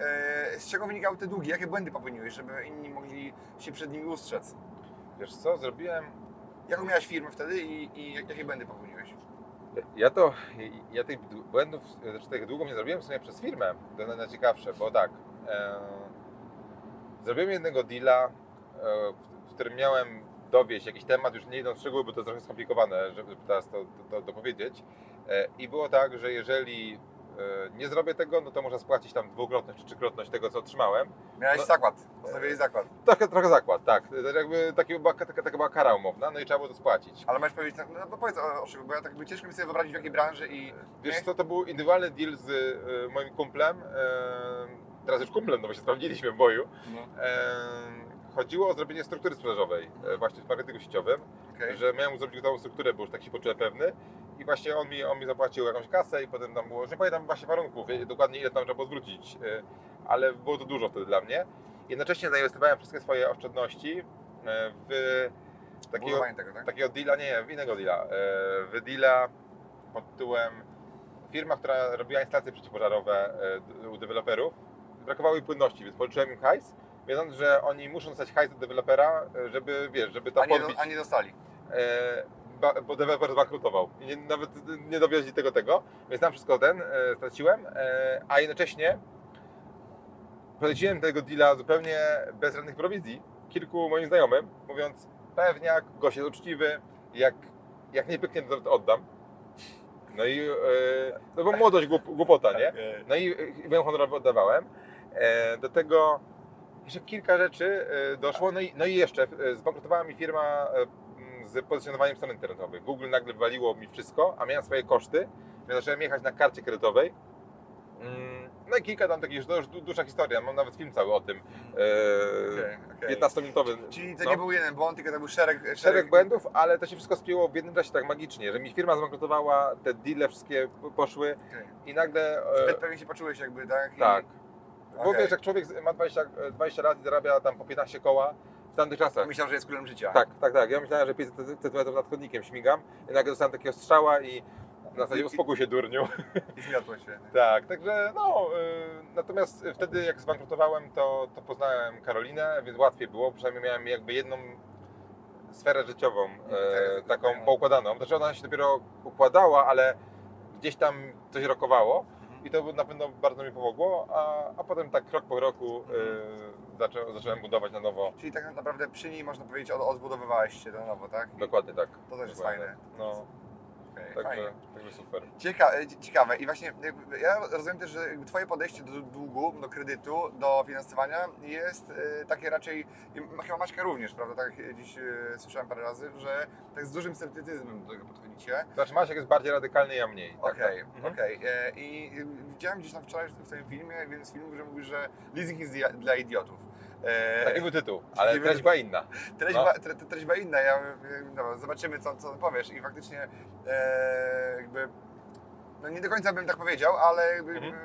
z czego wynikały te długi? Jakie błędy popełniłeś, żeby inni mogli się przed nimi ustrzec?
Wiesz co, zrobiłem...
Jaką miałeś firmę wtedy i, i jakie błędy popełniłeś?
Ja to, ja tych błędów, znaczy tych długów nie zrobiłem w sumie przez firmę. To jest najciekawsze, bo tak, e, zrobiłem jednego deala, e, w, którym miałem dowieść jakiś temat, już nie idąc w szczegóły, bo to jest trochę skomplikowane, żeby teraz to, to, to dopowiedzieć. E, I było tak, że jeżeli e, nie zrobię tego, no to można spłacić tam dwukrotność czy trzykrotność tego, co otrzymałem.
Miałeś
No-
zakład, postawiłeś zakład.
Trochę, trochę zakład, tak. To Jakby taki była, taka, taka była kara umowna, no i trzeba było to spłacić.
Ale możesz powiedzieć, no, no powiedz o, o czym, bo ja tak by ciężko mi sobie wyobrazić w jakiej branży i...
Wiesz
nie?
co, to był indywidualny deal z e, moim kumplem, e, teraz już kumplem, no bo się sprawdziliśmy w boju.
No,
E, chodziło o zrobienie struktury sprzedażowej e, właśnie w marketingu sieciowym,
okej.
że miałem zrobić gotową strukturę, bo już tak się poczułem pewny i właśnie on mi, on mi zapłacił jakąś kasę i potem tam było, że nie pamiętam właśnie warunków, dokładnie ile tam trzeba było zwrócić, e, ale było to dużo wtedy dla mnie. Jednocześnie zainwestowałem wszystkie swoje oszczędności e, w takiego,
tego, tak?
takiego deala, nie, w innego deala, w deala pod tytułem firma, która robiła instalacje przeciwpożarowe u deweloperów, brakowało jej płynności, więc pożyczyłem im hajs, wiedząc, że oni muszą dostać hajs od dewelopera, e, żeby, wiesz, żeby
A
tam
nie,
podbić,
do, a nie dostali.
e, ba, bo deweloper zbankrutował i nie, nawet nie dowieźli tego tego, więc tam wszystko ten e, straciłem, e, a jednocześnie poleciłem tego deala zupełnie bez żadnych prowizji kilku moim znajomym, mówiąc pewniak, gość jest uczciwy, jak, jak nie pyknie, to to oddam. No i e, no bo młodość, głup, głupota, nie? No i e, byłem honorowy, oddawałem. E, do tego jeszcze kilka rzeczy e, doszło, no i, no i jeszcze e, zbankrutowała mi firma z pozycjonowaniem stron internetowych. Google nagle wywaliło mi wszystko, a miałem swoje koszty, więc zacząłem jechać na karcie kredytowej. Mm, No i kilka tam takich, to już du- dłuższa historia, mam nawet film cały o tym. E,
okej.
15-minutowy.
Czyli to
no.
nie był jeden błąd, tylko to był szereg... Szereg,
Szereg błędów, ale to się wszystko spięło w jednym czasie tak magicznie, że mi firma zbankrutowała, te deale wszystkie poszły
Okej.
i nagle...
Zbyt pewnie się poczułeś jakby, tak? I-
tak. Bo
Okej.
wiesz, jak człowiek ma 20, 20 lat i zarabia tam po 15 koła w tamtych czasach.
Myślał, że jest królem życia.
Tak, tak, tak. Ja myślałem, że 500 cm nad chodnikiem śmigam i nagle dostałem takiego strzała i na zasadzie uspokój się durniu.
I zmiotło się.
Tak, także no, y, natomiast wtedy jak zbankrutowałem, to, to poznałem Karolinę, więc łatwiej było, przynajmniej miałem jakby jedną sferę życiową e, taką
okej.
poukładaną. Znaczy ona się dopiero układała, ale gdzieś tam coś rokowało. I to na pewno bardzo mi pomogło, a, a potem tak krok po kroku y, zaczą, zacząłem budować na nowo.
Czyli tak naprawdę przy niej można powiedzieć od, odbudowywałeś się na nowo, tak?
Dokładnie tak.
To też jest
Dokładnie.
fajne.
No,
Okej,
także,
fajnie.
także super.
Cieka e, cie- ciekawe i właśnie ja rozumiem też, że Twoje podejście do długu, do kredytu, do finansowania jest e, takie raczej, chyba Maćka również, prawda, tak jak dziś e, słyszałem parę razy, że tak z dużym sceptycyzmem do tego podchodzicie.
Znaczy Masiek jest bardziej radykalny, ja mniej. Tak,
Okej,
tak. Mhm.
okej. I widziałem gdzieś tam wczoraj w tym filmie, z filmów, że mówisz, że leasing jest dla idiotów. E,
Taki był tytuł, ale treść
był-
była inna.
Treść,
No.
ba, tre, treść była inna, ja, e, dobra, zobaczymy co, co powiesz i faktycznie e, jakby, no nie do końca bym tak powiedział, ale jakby,
Mhm.
e,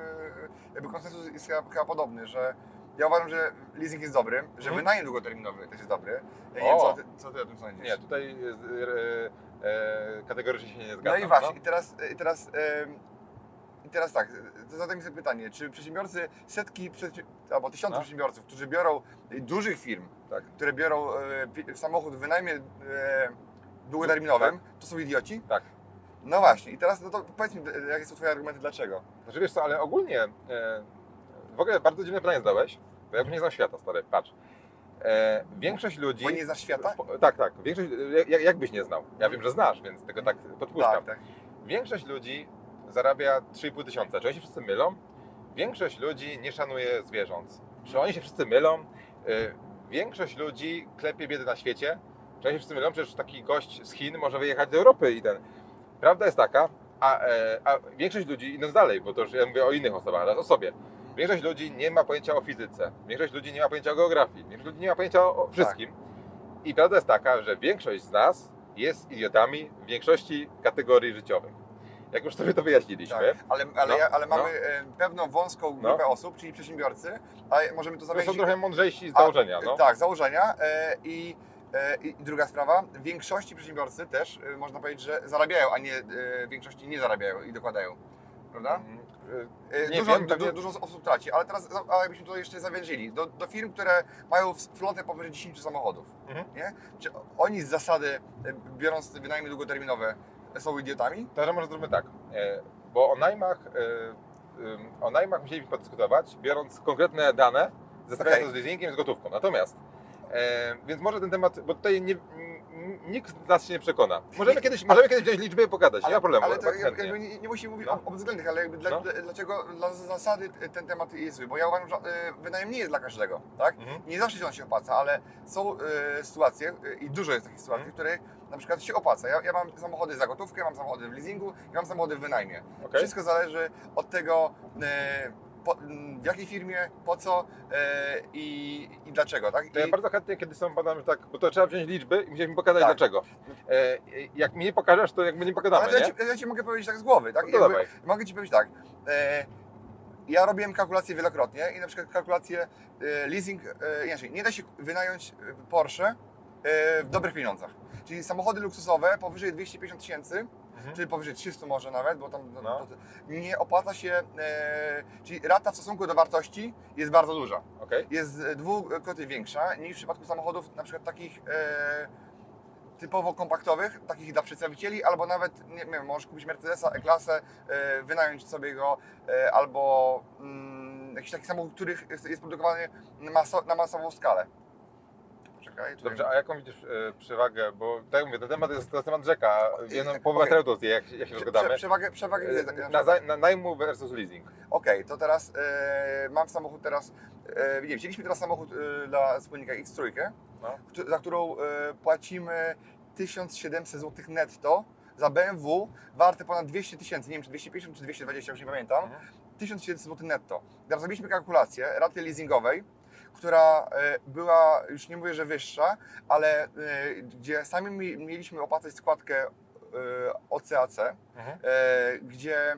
jakby konsensus jest chyba, chyba podobny, że ja uważam, że leasing jest dobry, że
Mhm.
wynajem długoterminowy też jest dobry. Ja nie wiem, co ty, co ty o tym sądzisz?
Nie, tutaj e, e, kategorycznie się nie
no
zgadzam.
i właśnie, i teraz, i teraz, e, i teraz tak, mi sobie pytanie, czy przedsiębiorcy, setki albo tysiące
No.
przedsiębiorców, którzy biorą e, dużych firm,
Tak.
które biorą e, samochód w wynajmie e, długoterminowym, to są idioci?
Tak.
No właśnie, i teraz no to powiedz mi, jakie są Twoje argumenty, dlaczego?
Znaczy wiesz co, ale ogólnie e, w ogóle bardzo dziwne pytanie zadałeś, bo ja już nie znam świata, stary, patrz. E, większość ludzi...
Bo nie znasz świata?
W- Tak, tak. Większość, jak, jak byś nie znał? Ja wiem, że znasz, więc tego tak podpuszczam.
Tak, tak.
Większość ludzi zarabia 3,5 tysiąca. Czy oni się wszyscy mylą? Większość ludzi nie szanuje zwierząt. Czy oni się wszyscy mylą? Y, Większość ludzi klepie biedy na świecie. Czy oni się wszyscy mylą? Przecież taki gość z Chin może wyjechać do Europy i ten. Prawda jest taka, a, e, a większość ludzi, idąc dalej, bo to już ja mówię o innych osobach, ale o sobie. Większość ludzi nie ma pojęcia o fizyce. Większość ludzi nie ma pojęcia o geografii. Większość ludzi nie ma pojęcia o, o wszystkim. I prawda jest taka, że większość z nas jest idiotami w większości kategorii życiowych. Jak już sobie to wyjaśniliśmy.
Tak, ale, ale,
No,
ja, ale
no.
mamy e, pewną wąską
No.
grupę osób, czyli przedsiębiorcy, a możemy to
To
zamienić...
są trochę mądrzejsi z
A,
założenia. No.
Tak, założenia. E, i, e, I druga sprawa, w większości przedsiębiorcy też można powiedzieć, że zarabiają, a nie w większości nie zarabiają i dokładają. Prawda? E,
Nie
dużo,
wiem,
du, dużo osób traci, ale teraz ale jakbyśmy to jeszcze zawężyli. Do, do firm, które mają flotę powyżej 10 samochodów.
Mhm.
Nie? Czy oni z zasady, biorąc wynajmy długoterminowe, są idiotami?
To że może zróbmy tak. E, Bo o najmach, e, ym, o najmach musieliśmy podyskutować, biorąc konkretne dane, zestawiając to z leasingiem, z gotówką. Natomiast, e, więc może ten temat, bo tutaj nie, nikt z nas się nie przekona. Możemy kiedyś, możemy kiedyś wziąć liczby i pogadać, nie ma problemu.
Ale to jakby, nie, nie musimy mówić
No.
o, względach, ale jakby dla,
No.
dla, dlaczego dla zasady ten temat jest zły? Bo ja uważam, że e, wynajem nie jest dla każdego, tak?
Mhm.
Nie zawsze się on się opłaca, ale są e, sytuacje e, i dużo jest takich sytuacji,
Mhm.
w których na przykład się opłaca. Ja, ja mam samochody za gotówkę, mam samochody w leasingu, ja mam samochody w wynajmie.
Okej.
Wszystko zależy od tego, po, w jakiej firmie, po co e, i, i dlaczego, tak?
To ja bardzo chętnie, kiedy są badamy tak, bo to trzeba wziąć liczby i musisz mi pokazać
Tak.
dlaczego. E, jak mi nie pokażesz, to jakby nie pogadamy,
ale ja ja ci mogę powiedzieć tak z głowy, tak?
No
Jakby-. Mogę Ci powiedzieć tak. E, ja robiłem kalkulacje wielokrotnie i na przykład kalkulację e, leasing, inaczej, nie da się wynająć Porsche w dobrych pieniądzach. Czyli samochody luksusowe powyżej 250 tysięcy,
Mhm.
czy powyżej 300 może nawet, bo tam
No.
to, nie opłaca się, e, czyli rata w stosunku do wartości jest bardzo duża.
Okej.
Jest e, dwukrotnie większa niż w przypadku samochodów na przykład takich e, typowo kompaktowych, takich dla przedstawicieli, albo nawet, nie wiem, możesz kupić Mercedesa E-klasę, e, wynająć sobie go, e, albo mm, jakiś taki samochód, który jest, jest produkowany na, maso, na masową skalę. Tutaj-
Dobrze, a jaką widzisz e, przewagę, bo tak jak mówię, ten temat jest, to temat rzeka, jedną
tak,
połowę zje, jak, jak się rozgadamy.
Przewagę, przewagę widzę. tak,
E,
na
Na, najmu versus leasing.
Okej, to teraz e, mam samochód teraz, e, nie, wzięliśmy teraz samochód e, dla wspólnika X3,
No.
za którą e, płacimy 1700 zł netto za BMW warte ponad 200 tysięcy, nie wiem czy 250 czy 220, już nie pamiętam.
Mhm.
1700 zł netto. Teraz zrobiliśmy kalkulację raty leasingowej, która e, była, już nie mówię, że wyższa, ale e, gdzie sami mi- mieliśmy opłacać składkę e, OCAC,
Mhm.
gdzie,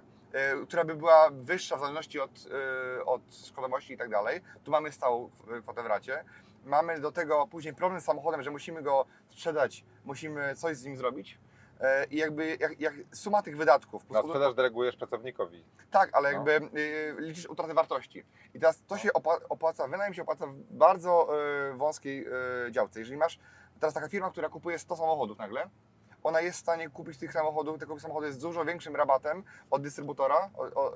która by była wyższa w zależności od, od składowości i tak dalej. Tu mamy stałą kwotę w racie. Mamy do tego później problem z samochodem, że musimy go sprzedać, musimy coś z nim zrobić. E, I jakby jak, jak suma tych wydatków.
Na sprzedaż delegujesz pracownikowi.
Tak, ale
No.
jakby y, liczysz utratę wartości. I teraz to się opłaca, wynajem się opłaca w bardzo y, wąskiej y, działce. Jeżeli masz teraz taka firma, która kupuje 100 samochodów nagle, ona jest w stanie kupić tych samochodów, tego samochodu z dużo większym rabatem od dystrybutora o, o,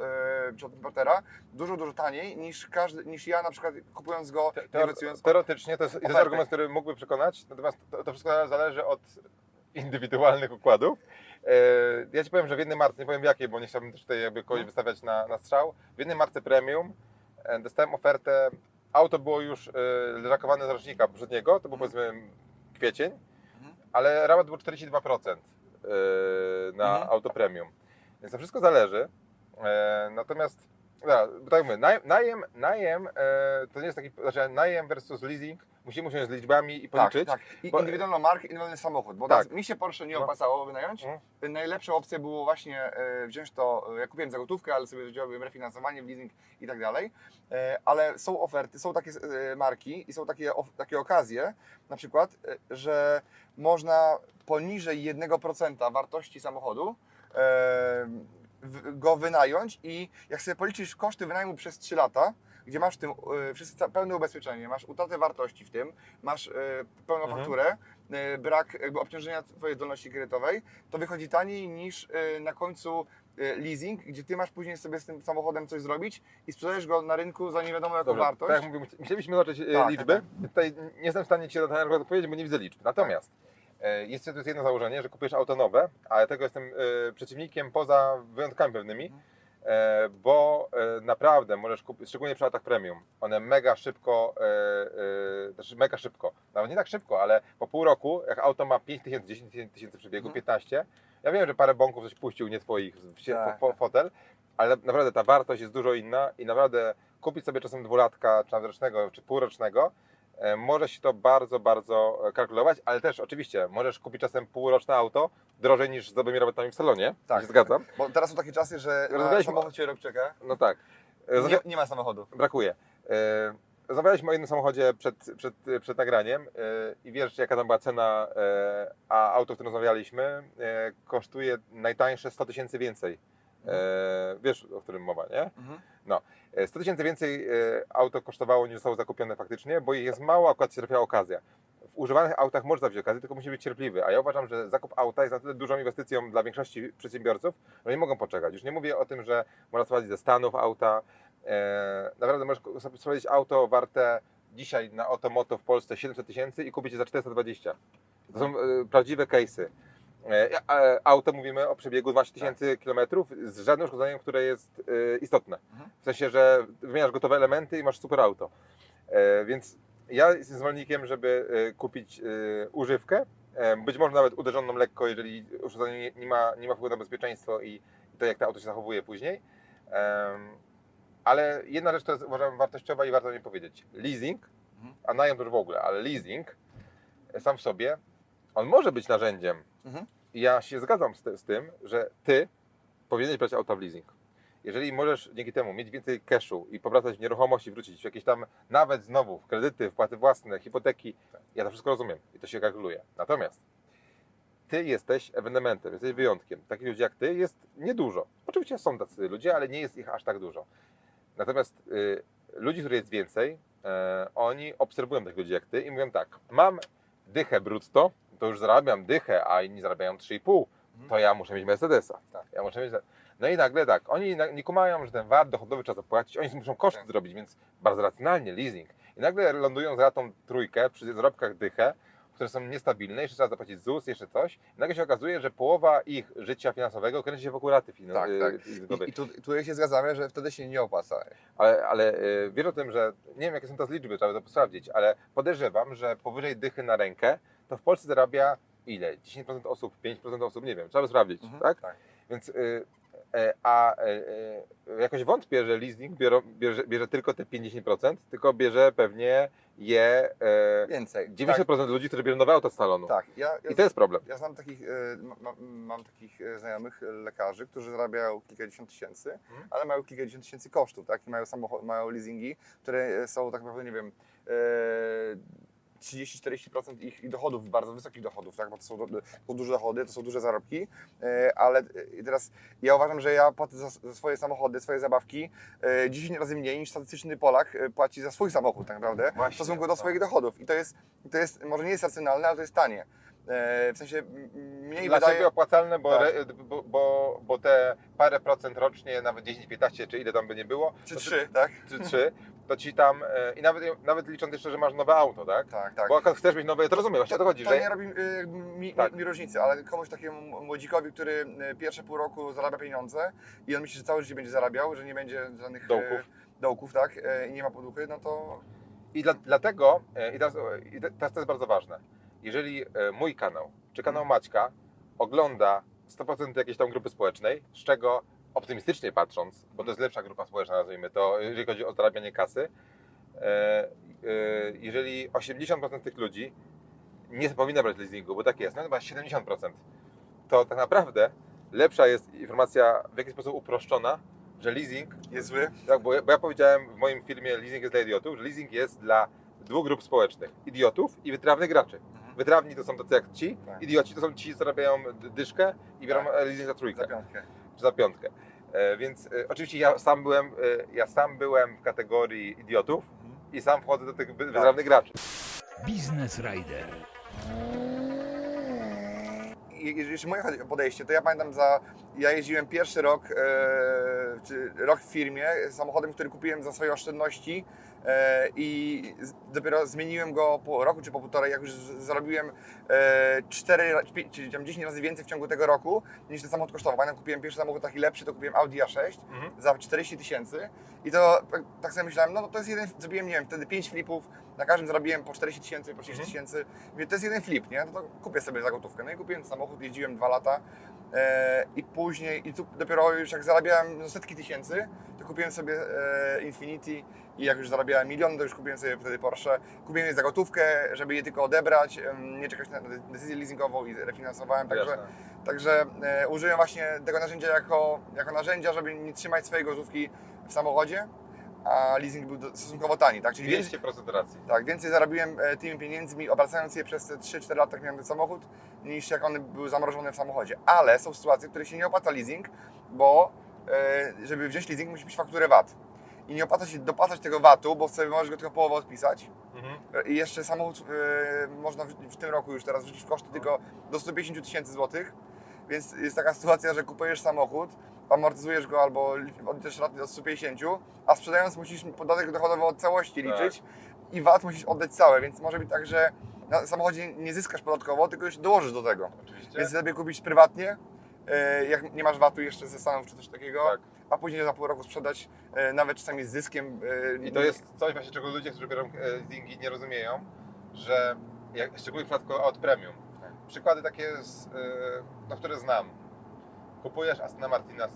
y, czy od importera, dużo, dużo taniej niż, każdy, niż ja na przykład kupując go,
teor-
obiecując-
teoretycznie to jest, to jest argument, który mógłby przekonać, natomiast to, to wszystko zależy od indywidualnych układów. E, Ja Ci powiem, że w jednej marce, nie powiem w jakiej, bo nie chciałbym też tutaj jakby kogoś
Mhm.
wystawiać na, na strzał, w jednej marce premium e, dostałem ofertę, auto było już e, leżakowane z rocznika poprzedniego, to był powiedzmy kwiecień,
Mhm.
ale rabat był 42% e, na
Mhm.
auto premium. Więc to wszystko zależy. Natomiast Dobra, tak mówię, naj- najem, najem e, to nie jest taki, znaczy najem versus leasing, musimy usiąść z liczbami i policzyć.
Tak, tak. I
Bo-
indywidualną markę, indywidualny samochód. Bo
Tak.
mi się Porsche nie
No.
opłacało wynająć.
Mhm.
Najlepsza opcja było właśnie e, wziąć to, e, ja kupiłem za gotówkę, ale sobie wziąłem refinansowanie leasing i tak dalej. E, Ale są oferty, są takie e, marki i są takie, of- takie okazje, na przykład, e, że można poniżej 1% wartości samochodu go wynająć i jak sobie policzysz koszty wynajmu przez 3 lata, gdzie masz w tym e, pełne ubezpieczenie, masz utratę wartości w tym, masz e, pełną
Mhm.
fakturę, e, brak jakby obciążenia Twojej zdolności kredytowej, to wychodzi taniej niż na końcu leasing, gdzie Ty masz później sobie z tym samochodem coś zrobić i sprzedajesz go na rynku za nie wiadomo jaką
Dobrze,
wartość.
tak jak mówię, chcielibyśmy zobaczyć
Tak,
liczby.
tak,
Tutaj nie jestem w stanie Ci na ten argument odpowiedzieć, bo nie widzę liczb. Natomiast e, jest, to jest jedno założenie, że kupujesz auto nowe, ale tego jestem e, przeciwnikiem poza wyjątkami pewnymi,
Mhm.
e, bo e, naprawdę możesz kupić, szczególnie przy autach premium, one mega szybko, e, e, znaczy mega szybko, nawet nie tak szybko, ale po pół roku, jak auto ma 5 tysięcy, 10 tysięcy przebiegu,
Mhm.
15, ja wiem, że parę bąków coś puścił nie twoich w,
Tak,
w fotel, ale naprawdę ta wartość jest dużo inna i naprawdę kupić sobie czasem dwulatka, czy nawet rocznego, czy półrocznego, e, może się to bardzo, bardzo e, kalkulować, ale też oczywiście możesz kupić czasem półroczne auto drożej niż z dobrymi robotami w salonie,
Tak.
się zgadzam.
Bo teraz są takie czasy, że
Rozmawialiśmy-
samochód się rok czeka,
No tak. E,
nie, nie ma samochodu.
Brakuje. E, Rozmawialiśmy o jednym samochodzie przed, przed, przed nagraniem e, i wiesz jaka tam była cena, e, a auto, o którym rozmawialiśmy e, kosztuje najtańsze 100 tysięcy więcej. E, Wiesz o którym mowa, nie?
Mhm.
E, 100 tysięcy więcej e, auto kosztowało niż zostało zakupione faktycznie, bo jest mało, akurat się trafiła okazja. W używanych autach można wziąć okazję, tylko musi być cierpliwy. A ja uważam, że zakup auta jest na tyle dużą inwestycją dla większości przedsiębiorców, że nie mogą poczekać. Już nie mówię o tym, że można sprowadzić ze Stanów auta. E, naprawdę możesz sprowadzić auto warte dzisiaj na Otomoto w Polsce 700 tysięcy i kupić je za 420. To są e, prawdziwe case'y. E, e, auto mówimy o przebiegu 12 tysięcy kilometrów z żadnym uszkodzeniem, które jest e, istotne.
Mhm.
W sensie, że wymieniasz gotowe elementy i masz super auto. Więc ja jestem zwolennikiem, żeby kupić używkę, być może nawet uderzoną lekko, jeżeli urządzenie nie, ma, nie ma wpływu na bezpieczeństwo i, to, jak to auto się zachowuje później. Ale jedna rzecz, która jest uważam wartościowa i warto mi powiedzieć. Leasing,
Mhm.
a najem to już w ogóle, ale leasing sam w sobie, on może być narzędziem.
Mhm.
I ja się zgadzam z, z tym, że ty powinieneś brać auta w leasing. Jeżeli możesz dzięki temu mieć więcej cashu i powracać w nieruchomości, wrócić w jakieś tam, nawet znowu w kredyty, wpłaty własne, hipoteki, ja to wszystko rozumiem i to się kalkuluje. Natomiast ty jesteś ewenementem, jesteś wyjątkiem. Takich ludzi jak ty jest niedużo. Oczywiście są tacy ludzie, ale nie jest ich aż tak dużo. Natomiast y, ludzi, których jest więcej, e, oni obserwują takich ludzi jak ty i mówią tak, mam dychę brutto, to już zarabiam dychę, a inni zarabiają 3,5, to ja muszę mieć Mercedesa.
Tak.
Ja muszę mieć... No i nagle tak, oni nie kumają, że ten VAT dochodowy trzeba zapłacić, oni muszą koszty
Tak.
zrobić, więc bardzo racjonalnie leasing. I nagle lądują za tą trójkę przy zarobkach dychę, które są niestabilne, jeszcze trzeba zapłacić ZUS, jeszcze coś. I nagle się okazuje, że połowa ich życia finansowego kręci się wokół raty fin-
Tak,
y,
tak. I, i tu, tu się zgadzamy, że wtedy się nie opłaca.
Ale, ale y, wiesz o tym, że nie wiem jakie są teraz liczby, trzeba to sprawdzić, ale podejrzewam, że powyżej dychy na rękę to w Polsce zarabia ile? 10% osób, 5% osób, nie wiem, trzeba by sprawdzić,
Mhm,
tak?
tak.
Więc y, E, A e, e, jakoś wątpię, że leasing bierze, bierze, bierze tylko te 50%, tylko bierze pewnie je
Więcej.
90% ludzi, którzy bierą nowe auto z salonu.
Tak, tak. Ja, ja,
I to jest problem.
ja znam takich, e, ma, ma- mam takich znajomych lekarzy, którzy zarabiają kilkadziesiąt tysięcy,
Mhm.
ale mają kilkadziesiąt tysięcy kosztów, tak? I mają, samochod, mają leasingi, które są tak naprawdę, nie wiem, 30-40% ich, ich dochodów, bardzo wysokich dochodów, tak? bo to są, do, to duże dochody, to są duże zarobki, e, ale e, teraz ja uważam, że ja płacę za, za swoje samochody, swoje zabawki e, 10 razy mniej niż statystyczny Polak e, płaci za swój samochód tak naprawdę
Właśnie,
w stosunku do swoich dochodów i to jest, to jest może nie jest racjonalne, ale to jest tanie. E, w sensie mniej
Dla
wydaje...
opłacalne, bo,
Tak.
re, bo, bo, bo te parę procent rocznie, nawet 10-15, czy ile tam by nie było,
Czy
to
trzy, tak?
czy 3, to ci tam, e, i nawet, nawet licząc jeszcze, że masz nowe auto, tak?
Tak, tak.
Bo akurat chcesz mieć nowe, to rozumiem, właśnie o to chodzi,
To
że...
nie robi y, jakby mi,
Tak.
mi, różnicy, ale komuś takiemu młodzikowi, który pierwsze pół roku zarabia pieniądze i on myśli, że całe życie będzie zarabiał, że nie będzie żadnych
Dołków.
dołków tak? I nie ma poduchy, no to
I dla, dlatego, e, i teraz, i te- teraz to jest bardzo ważne, jeżeli e, mój kanał, czy kanał Maćka ogląda 100% jakiejś tam grupy społecznej, z czego optymistycznie patrząc, bo to jest lepsza grupa społeczna, nazwijmy to, jeżeli chodzi o zarabianie kasy, e, e, jeżeli 80% tych ludzi nie powinna brać leasingu, bo tak jest, no chyba 70%, to tak naprawdę lepsza jest informacja w jakiś sposób uproszczona, że leasing
jest zły.
tak, bo ja, bo ja powiedziałem w moim filmie Leasing jest dla idiotów, że leasing jest dla dwóch grup społecznych. Idiotów i wytrawnych graczy. Wytrawni to są tacy jak ci,
Tak.
idioci to są ci, co zarabiają dyszkę i biorą
Tak.
leasing za trójkę,
Za piątkę.
czy za piątkę. E, więc e, oczywiście ja sam byłem, e, ja sam byłem w kategorii idiotów i sam wchodzę do tych wy- wytrawnych graczy.
Business Rider.
I- Jeżeli moje podejście, to ja pamiętam za. Ja jeździłem pierwszy rok, e, czy rok w firmie samochodem, który kupiłem za swoje oszczędności i z, dopiero zmieniłem go po roku czy po półtorej, jak już zarobiłem e, 4, ra- pi- czy tam 10 razy więcej w ciągu tego roku niż ten samochód kosztował. Pamiętam, kupiłem pierwszy samochód taki lepszy, to kupiłem Audi A6
Mhm.
za 40 tysięcy i to tak- sobie myślałem, no to jest jeden, zrobiłem, nie wiem, wtedy 5 flipów, na każdym zarobiłem po 40 tysięcy, po 30 tysięcy, Mówię, to jest jeden flip, nie? No to kupię sobie za gotówkę. No i kupiłem samochód, jeździłem dwa lata e, i później, i tu dopiero już jak zarabiałem no, setki tysięcy, to kupiłem sobie e, Infinity i jak już zarabiałem milion, to już kupiłem sobie wtedy Porsche. Kupiłem je za gotówkę, żeby je tylko odebrać, nie czekać na decyzję leasingową i refinansowałem, także,
Jasne.
także e, użyłem właśnie tego narzędzia jako, jako narzędzia, żeby nie trzymać swojej gotówki w samochodzie, a leasing był stosunkowo tani, tak? Czyli więcej,
200% racji.
tak, więcej zarobiłem e, tymi pieniędzmi, obracając je przez te 3-4 lata, jak miałem ten samochód, niż jak one były zamrożone w samochodzie. Ale są sytuacje, w których się nie opłaca leasing, bo e, żeby wziąć leasing, musi mieć fakturę VAT. I nie opłaca się dopłacać tego VAT-u, bo sobie możesz go tylko połowę odpisać.
Mhm.
I jeszcze samochód e, można w, w tym roku już teraz wrzucić w koszty tylko do 150 tysięcy złotych. Więc jest taka sytuacja, że kupujesz samochód, amortyzujesz go albo odliczysz raty do 150, a sprzedając musisz podatek dochodowy od całości
Tak.
liczyć i VAT musisz oddać całe, więc może być tak, że na samochodzie nie zyskasz podatkowo, tylko już dołożysz do tego.
Oczywiście.
Więc lepiej kupić prywatnie, e, jak nie masz VAT-u jeszcze ze Stanów czy coś takiego,
Tak.
A później za pół roku sprzedać, e, nawet czasami z zyskiem. e,
I to jest coś właśnie, czego ludzie, którzy biorą leasingi nie rozumieją, że jak, szczególnie w przypadku aut premium, przykłady takie, z, e, no, które znam. Kupujesz Astana Martina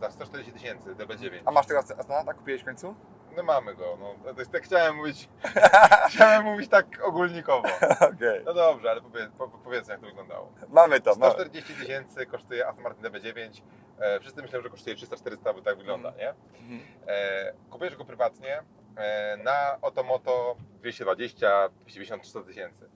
za 140 tysięcy DB9.
A masz tego Astana, tak? Kupiłeś w końcu?
No mamy go. No, to jest, tak chciałem mówić, chciałem mówić tak ogólnikowo.
Okej.
No dobrze, ale powiedz, po, powiedzmy jak to wyglądało.
Mamy to, mamy.
140 tysięcy kosztuje Aston Martin DB9. E, wszyscy myślą, że kosztuje 300-400, bo tak wygląda, nie?
Mhm.
E, kupujesz go prywatnie e, na Otomoto 220, 250, 300 tysięcy.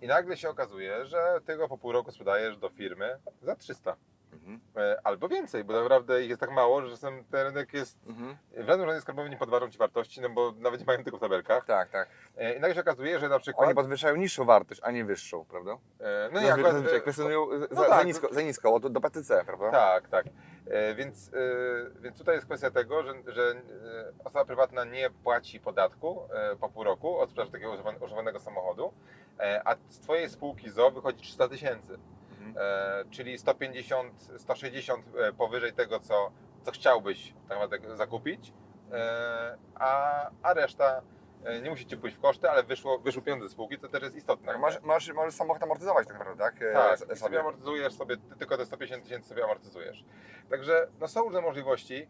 I nagle się okazuje, że ty go po pół roku sprzedajesz do firmy za 300.
Mhm.
E, albo więcej, bo naprawdę ich jest tak mało, że czasem ten rynek jest...
Mhm.
W żadnym razie skarbowy nie podważą ci wartości, no bo nawet nie mają tego w tabelkach.
Tak, tak.
E, I nagle się okazuje, że na przykład...
Oni podwyższają niższą wartość, a nie wyższą, prawda?
e, no nie, akurat,
zazwyczaj
e,
kwestionują za,
no
za,
tak,
nisko, za nisko, o, do, do PTC, prawda?
Tak, tak. E, Więc, e, więc tutaj jest kwestia tego, że, że osoba prywatna nie płaci podatku po pół roku od sprzedaży takiego używan- używanego samochodu, a z Twojej spółki ZO wychodzi 300 tysięcy. E, czyli 150, 160 e, powyżej tego, co, co chciałbyś tak naprawdę zakupić, e, a, a reszta e, nie musicie pójść w koszty, ale wyszło, wyszły pieniądze z spółki, to też jest istotne.
Tak, możesz, możesz, możesz samochód amortyzować tak naprawdę, tak? E,
Tak,
s-
i sobie amortyzujesz sobie, ty tylko te 150 tysięcy sobie amortyzujesz. Także no, są różne możliwości.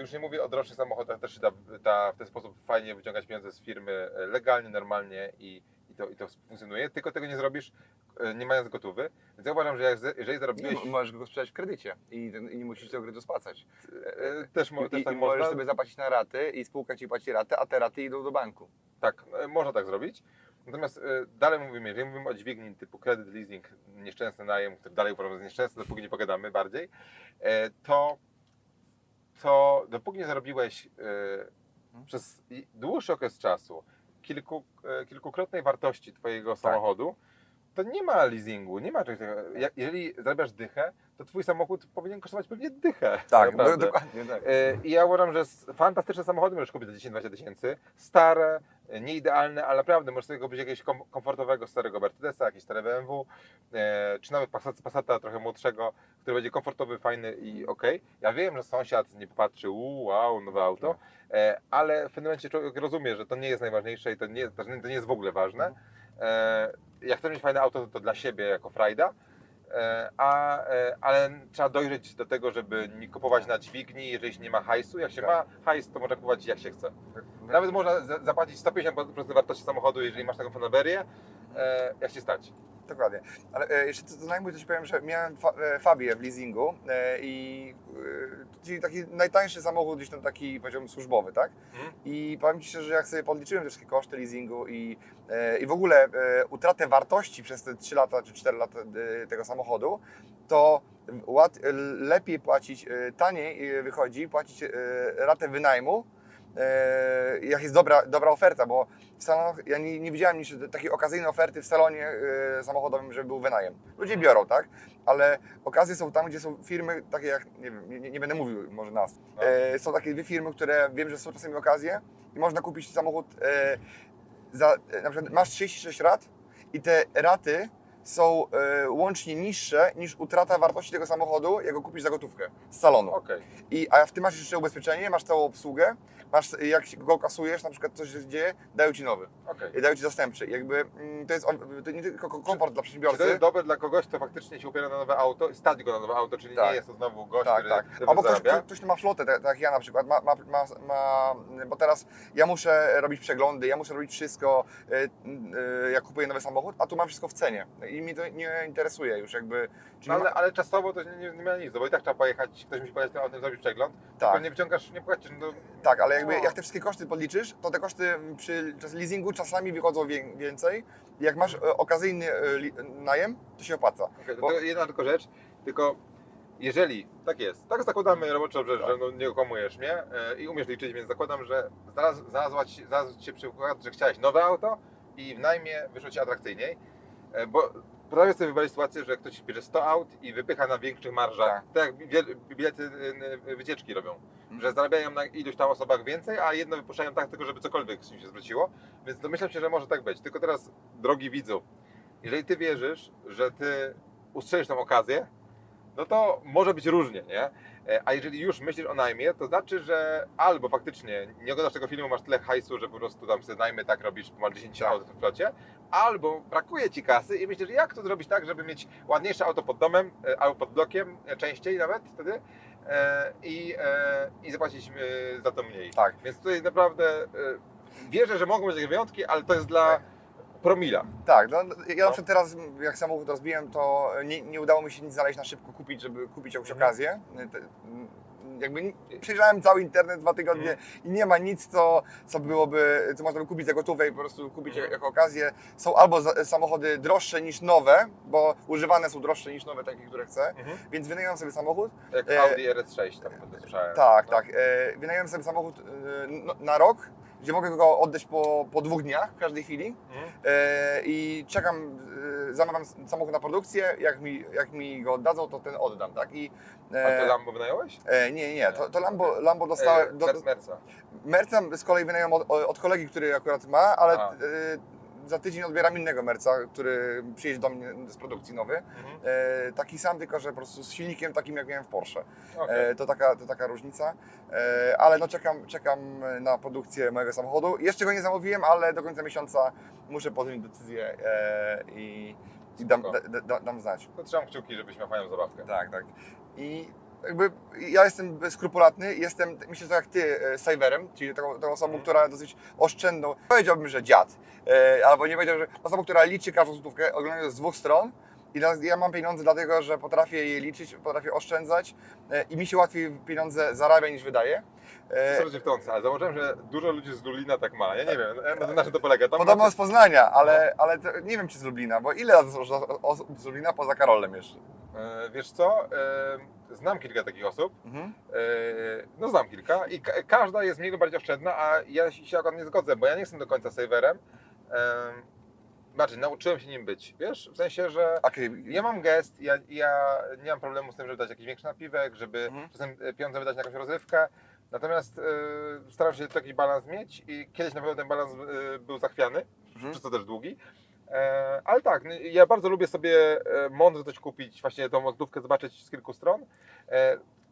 Już nie mówię o droższych samochodach, też się da, da w ten sposób fajnie wyciągać pieniądze z firmy legalnie, normalnie i, to, i to funkcjonuje, tylko tego nie zrobisz e, nie mając gotowy. Więc ja uważam, że jak, jeżeli zarobiłeś,
Nie, możesz go sprzedać w kredycie i, i nie musisz tego kredytu spłacać.
e, też, mo,
I,
też
i
tak
możesz
można,
sobie zapłacić na raty i spółka ci płaci ratę, a te raty idą do banku.
tak, e, można tak zrobić. Natomiast e, dalej mówimy, jeżeli mówimy o dźwigni typu kredyt, leasing, nieszczęsny najem, który dalej uważam za nieszczęsny, dopóki nie pogadamy bardziej, e, to, to dopóki nie zarobiłeś e, przez i- dłuższy okres czasu kilku, e, kilkukrotnej wartości Twojego samochodu, to nie ma leasingu, nie ma czegoś takiego. Ja- Jeżeli zarabiasz dychę, to Twój samochód powinien kosztować pewnie dychę.
Tak,
naprawdę.
dokładnie tak.
E, I ja uważam, że fantastyczne samochody możesz kupić za 10-20 tysięcy. Stare, nieidealne, ale naprawdę możesz sobie kupić jakiegoś kom- komfortowego starego Mercedesa, jakieś stare BMW, e, czy nawet Passat, Passata trochę młodszego, który będzie komfortowy, fajny i ok. Ja wiem, że sąsiad nie popatrzy, "U, wow, nowe auto, e, ale w pewnym momencie człowiek rozumie, że to nie jest najważniejsze i to nie, to nie jest w ogóle ważne. E, jak chcesz mieć fajne auto, to, to dla siebie jako frajda. E, A, e, ale trzeba dojrzeć do tego, żeby nie kupować na dźwigni, jeżeli nie ma hajsu. Jak się
Tak.
ma hajs, to można kupować jak się chce. Nawet można za- zapłacić 150% wartości samochodu, jeżeli masz taką fanaberię, jak się stać.
Dokładnie. Ale e, jeszcze co to ci powiem, że miałem e, Fabię w leasingu e, i e, czyli taki najtańszy samochód gdzieś tam taki powiedziałbym służbowy, tak?
Mhm.
I powiem Ci szczerze, że jak sobie podliczyłem te wszystkie koszty leasingu i, e, i w ogóle e, utratę wartości przez te 3 lata czy 4 lata e, tego samochodu, to lepiej płacić, e, taniej e, wychodzi płacić e, ratę wynajmu, e, jak jest dobra, dobra oferta, bo w salonach, ja nie, nie widziałem nic, takiej okazyjnej oferty w salonie e, samochodowym, żeby był wynajem. Ludzie biorą, tak? Ale okazje są tam, gdzie są firmy takie jak, nie wiem, nie, nie będę mówił może nas,
No.
e, są takie dwie firmy, które wiem, że są czasami okazje i można kupić samochód e, za, e, na przykład masz 36 rat i te raty są e, łącznie niższe niż utrata wartości tego samochodu, jak go kupisz za gotówkę z salonu.
Okej.
I, a w tym masz jeszcze ubezpieczenie, masz całą obsługę, masz, jak go kasujesz, na przykład coś się dzieje, dają Ci nowy, i dają Ci zastępczy. Jakby mm, to jest to nie tylko ko- komfort dla
Czy
przedsiębiorcy.
to jest dobre dla kogoś, kto faktycznie się upiera na nowe auto i stać go na nowe auto, czyli
Tak.
nie jest to znowu gość,
Tak,
który
tak. Albo ktoś, ktoś, ktoś, kto ma flotę, tak, tak ja na przykład, ma, ma, ma, ma, bo teraz ja muszę robić przeglądy, ja muszę robić wszystko, y, y, jak kupuję nowy samochód, a tu mam wszystko w cenie. I mi to nie interesuje już jakby.
No, ale,
ma,
ale czasowo to nie, nie ma nic, bo i tak trzeba pojechać, ktoś musi pojechać tym autem, zrobić przegląd,
tak,
tylko nie wyciągasz, nie płacisz, no,
tak, ale jakby
No.
jak te wszystkie koszty podliczysz, to te koszty przy leasingu czasami wychodzą wię- więcej. Jak masz e, okazyjny e, najem, to się opłaca. Bo-
to jedna tylko rzecz, tylko jeżeli, tak jest, tak zakładamy roboczo, że,
Tak.
że no, nie okłamujesz mnie e, i umiesz liczyć, więc zakładam, że znalazł, znalazła ci, znalazł ci się przykład, że chciałeś nowe auto i w najmie wyszło Ci atrakcyjniej, bo prawie sobie wyobraź sytuację, że ktoś bierze 100 aut i wypycha na większych marżach, tak, jak bilety e, wycieczki robią,
Mhm.
że zarabiają na iluś tam osobach więcej, a jedno wypuszczają tak tylko, żeby cokolwiek z nim się zwróciło, więc domyślam się, że może tak być. Tylko teraz, drogi widzu, jeżeli Ty wierzysz, że Ty ustrzelisz tą okazję, no to może być różnie, nie? E, A jeżeli już myślisz o najmie, to znaczy, że albo faktycznie nie oglądasz tego filmu, masz tyle hajsu, że po prostu tam sobie najmy tak robisz, masz 10
Tak.
aut w flocie, albo brakuje Ci kasy i myślisz, jak to zrobić tak, żeby mieć ładniejsze auto pod domem, e, albo pod blokiem, e, częściej nawet wtedy e, i, i zapłacić za to mniej.
Tak.
Więc tutaj naprawdę wierzę, że mogą być takie wyjątki, ale to jest dla promila.
Tak, no, ja
No.
na przykład teraz jak samochód rozbiłem, to nie, nie udało mi się nic znaleźć na szybko kupić, żeby kupić jakąś
Mhm.
okazję. Jakby przejrzałem cały internet dwa tygodnie
Mhm.
i nie ma nic, co, co byłoby, co można by kupić za gotówę i po prostu kupić
Mhm.
jako okazję. Są albo za, samochody droższe niż nowe, bo używane są droższe niż nowe, takie, które chcę, więc wynająłem sobie samochód.
Jak
E,
Audi RS6 tam wtedy słyszałem.
Tak,
No.
tak. E, wynająłem sobie samochód e, no, na rok, gdzie mogę go oddać po, po dwóch dniach w każdej chwili.
Mhm.
E, i czekam, e, zamawiam samochód na produkcję, jak mi, jak mi go oddadzą, to ten oddam, tak? I,
A to Lambo wynająłeś?
e, nie, nie, to, to Lambo, Lambo
E,
dostałem, do,
Mer- Merca.
Merca z kolei wynająłem od, od kolegi, który akurat ma, ale e, za tydzień odbieram innego merca, który przyjedzie do mnie z produkcji nowy.
Mhm.
E, taki sam, tylko że po prostu z silnikiem takim jak miałem w Porsche.
Okej.
E, to, taka, to taka różnica. E, ale no czekam, czekam na produkcję mojego samochodu. Jeszcze go nie zamówiłem, ale do końca miesiąca muszę podjąć decyzję e, i, i dam, da, da, dam znać.
To trzymam kciuki, żebyś miał fajną zabawkę.
Tak, tak. I jakby ja jestem skrupulatny, jestem, myślę, tak jak ty, e, saverem, czyli taką, taką osobą,
Mhm.
która dosyć oszczędną, powiedziałbym, że dziad, e, albo nie powiedział, że osobą, która liczy każdą złotówkę, oglądając z dwóch stron. I ja mam pieniądze dlatego, że potrafię je liczyć, potrafię oszczędzać e, i mi się łatwiej pieniądze zarabia niż wydaje. E,
że wtrącę, ale zauważyłem, że dużo ludzi z Lublina tak ma. Ja nie wiem, na- czym to polega. Tam
Podobno
macie-
z Poznania, ale, ale to, nie wiem czy z Lublina, bo ile osób z Lublina poza Karolem jeszcze?
Wiesz co, e, znam kilka takich osób,
Mhm.
No znam kilka i ka- każda jest mniej lub bardziej oszczędna, a ja się akurat nie zgodzę, bo ja nie jestem do końca saverem. Znaczy, nauczyłem się nim być, wiesz? W sensie, że
Okej,
ja mam gest, ja, ja nie mam problemu z tym, żeby dać jakiś większy napiwek, żeby
Mhm.
czasem e, pieniądze wydać na jakąś rozrywkę. Natomiast e, staram się taki balans mieć i kiedyś na pewno ten balans e, był zachwiany,
Mhm.
przez to też długi. Ale tak, n- ja bardzo lubię sobie mądrze coś kupić, właśnie tą mozdówkę zobaczyć z kilku stron.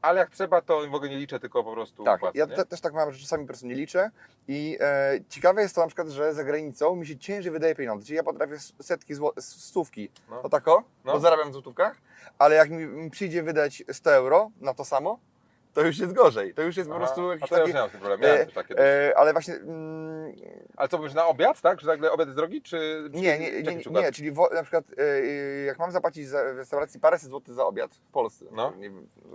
Ale jak trzeba, to w ogóle nie liczę, tylko po prostu
Tak,
płacę,
ja te, też tak mam, że czasami po prostu nie liczę. I e, ciekawe jest to na przykład, że za granicą mi się ciężej wydaje pieniądze, czyli ja potrafię setki, zło, s- stówki,
No.
o tako,
No.
bo zarabiam w złotówkach, ale jak mi, mi przyjdzie wydać 100 euro na to samo, to już jest gorzej, to już jest po
Aha,
prostu
a
jakiś
to ja już
taki...
miałem
e,
też takie dość.
E, ale właśnie... Mm,
Ale co mówisz, na obiad, tak? Że nagle obiad jest drogi, czy...
nie, nie, nie, nie, nie czyli wo, na przykład e, e, jak mam zapłacić za, w restauracji paręset złotych za obiad w Polsce,
No.
nie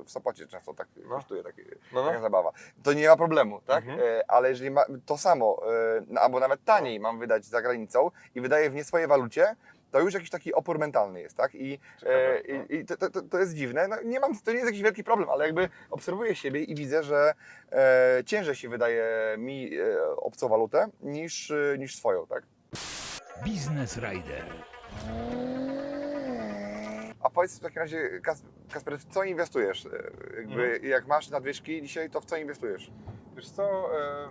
w Sopocie często tak
No.
kosztuje taki,
No,
taka
no.
zabawa. To nie ma problemu, tak?
Mhm.
E, ale jeżeli ma, to samo, e, no, albo nawet taniej mam wydać za granicą i wydaję w nie swojej walucie, to już jakiś taki opór mentalny jest, tak? I,
Ciekawe,
e,
no.
i, to, to, to- jest dziwne. No, nie mam, to nie jest jakiś wielki problem, ale jakby obserwuję siebie i widzę, że e, ciężej się wydaje mi e, obcą walutę niż, e, niż swoją, tak?
Biznes Rider.
A powiedz w takim razie, Kas- Kasper, w co inwestujesz? E, Jakby,
Mhm.
Jak masz nadwyżki dzisiaj, to w co inwestujesz?
Wiesz co, e,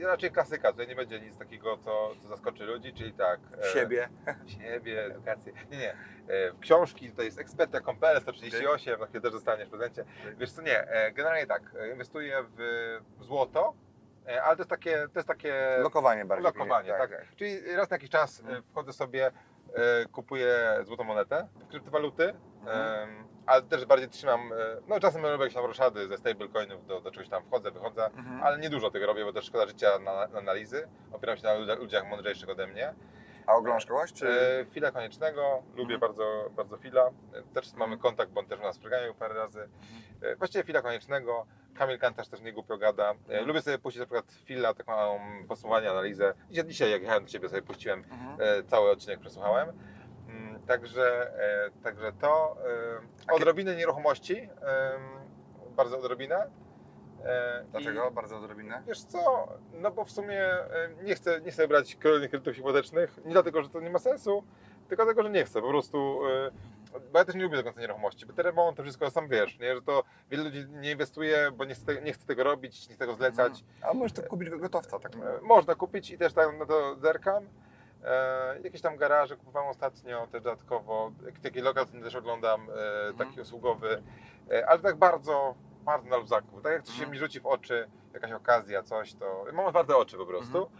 raczej klasyka, tutaj nie będzie nic takiego, co, co zaskoczy ludzi, czyli tak...
W siebie.
W siebie, edukację. Nie, nie. E, W książki, tutaj jest eksperta.pl 138, na chwilę też dostaniesz w prezencie. Wiesz co, nie, e, generalnie tak, e, inwestuję w złoto, e, ale to jest takie, to jest takie
Lokowanie bardziej.
lokowanie, tak, Czyli raz na jakiś czas e,
Mhm.
wchodzę sobie, e, kupuję złotą monetę, kryptowaluty,
Mhm.
ale też bardziej trzymam, e, no czasem robię jakieś roszady ze stablecoinów, do, do czegoś tam wchodzę, wychodzę,
Mhm.
ale nie dużo tego robię, bo też szkoda życia na, na analizy, opieram się na ludziach, ludziach mądrzejszych ode mnie.
A oglądasz kogoś? Czy...
E, Fila koniecznego, lubię
Mhm.
bardzo, bardzo Fila. Też mamy
Mhm.
kontakt, bo on też u nas przeganiał parę razy. E, Właściwie Fila koniecznego. Kamil Kantarz też nie głupio gada. E,
Mhm.
Lubię sobie puścić na przykład Fila, taką podsumowanie, analizę. Dzisiaj, dzisiaj jak jechałem do Ciebie sobie puściłem
Mhm.
cały odcinek przesłuchałem. Także, e, także to. E, odrobinę nieruchomości. em, Bardzo odrobinę. E,
Dlaczego?
i-
Bardzo odrobinę.
Wiesz co, no bo w sumie e, nie chcę, nie chcę brać kolejnych kredytów hipotecznych, nie dlatego, że to nie ma sensu, tylko dlatego, że nie chcę, po prostu, e, bo ja też nie lubię do końca nieruchomości, bo te remonty, to wszystko sam wiesz, nie, że to wiele ludzi nie inwestuje, bo nie chce, nie chce tego robić, nie chce tego zlecać.
A możesz to kupić gotowca, tak?
E, Można kupić i też tam na to zerkam. E, jakieś tam garaże kupowałem ostatnio też dodatkowo, taki lokal też oglądam, e, taki usługowy, e, ale tak bardzo, bardzo na luzaku. Tak jak coś się
Mhm.
mi rzuci w oczy, jakaś okazja, coś, to mam otwarte oczy po prostu,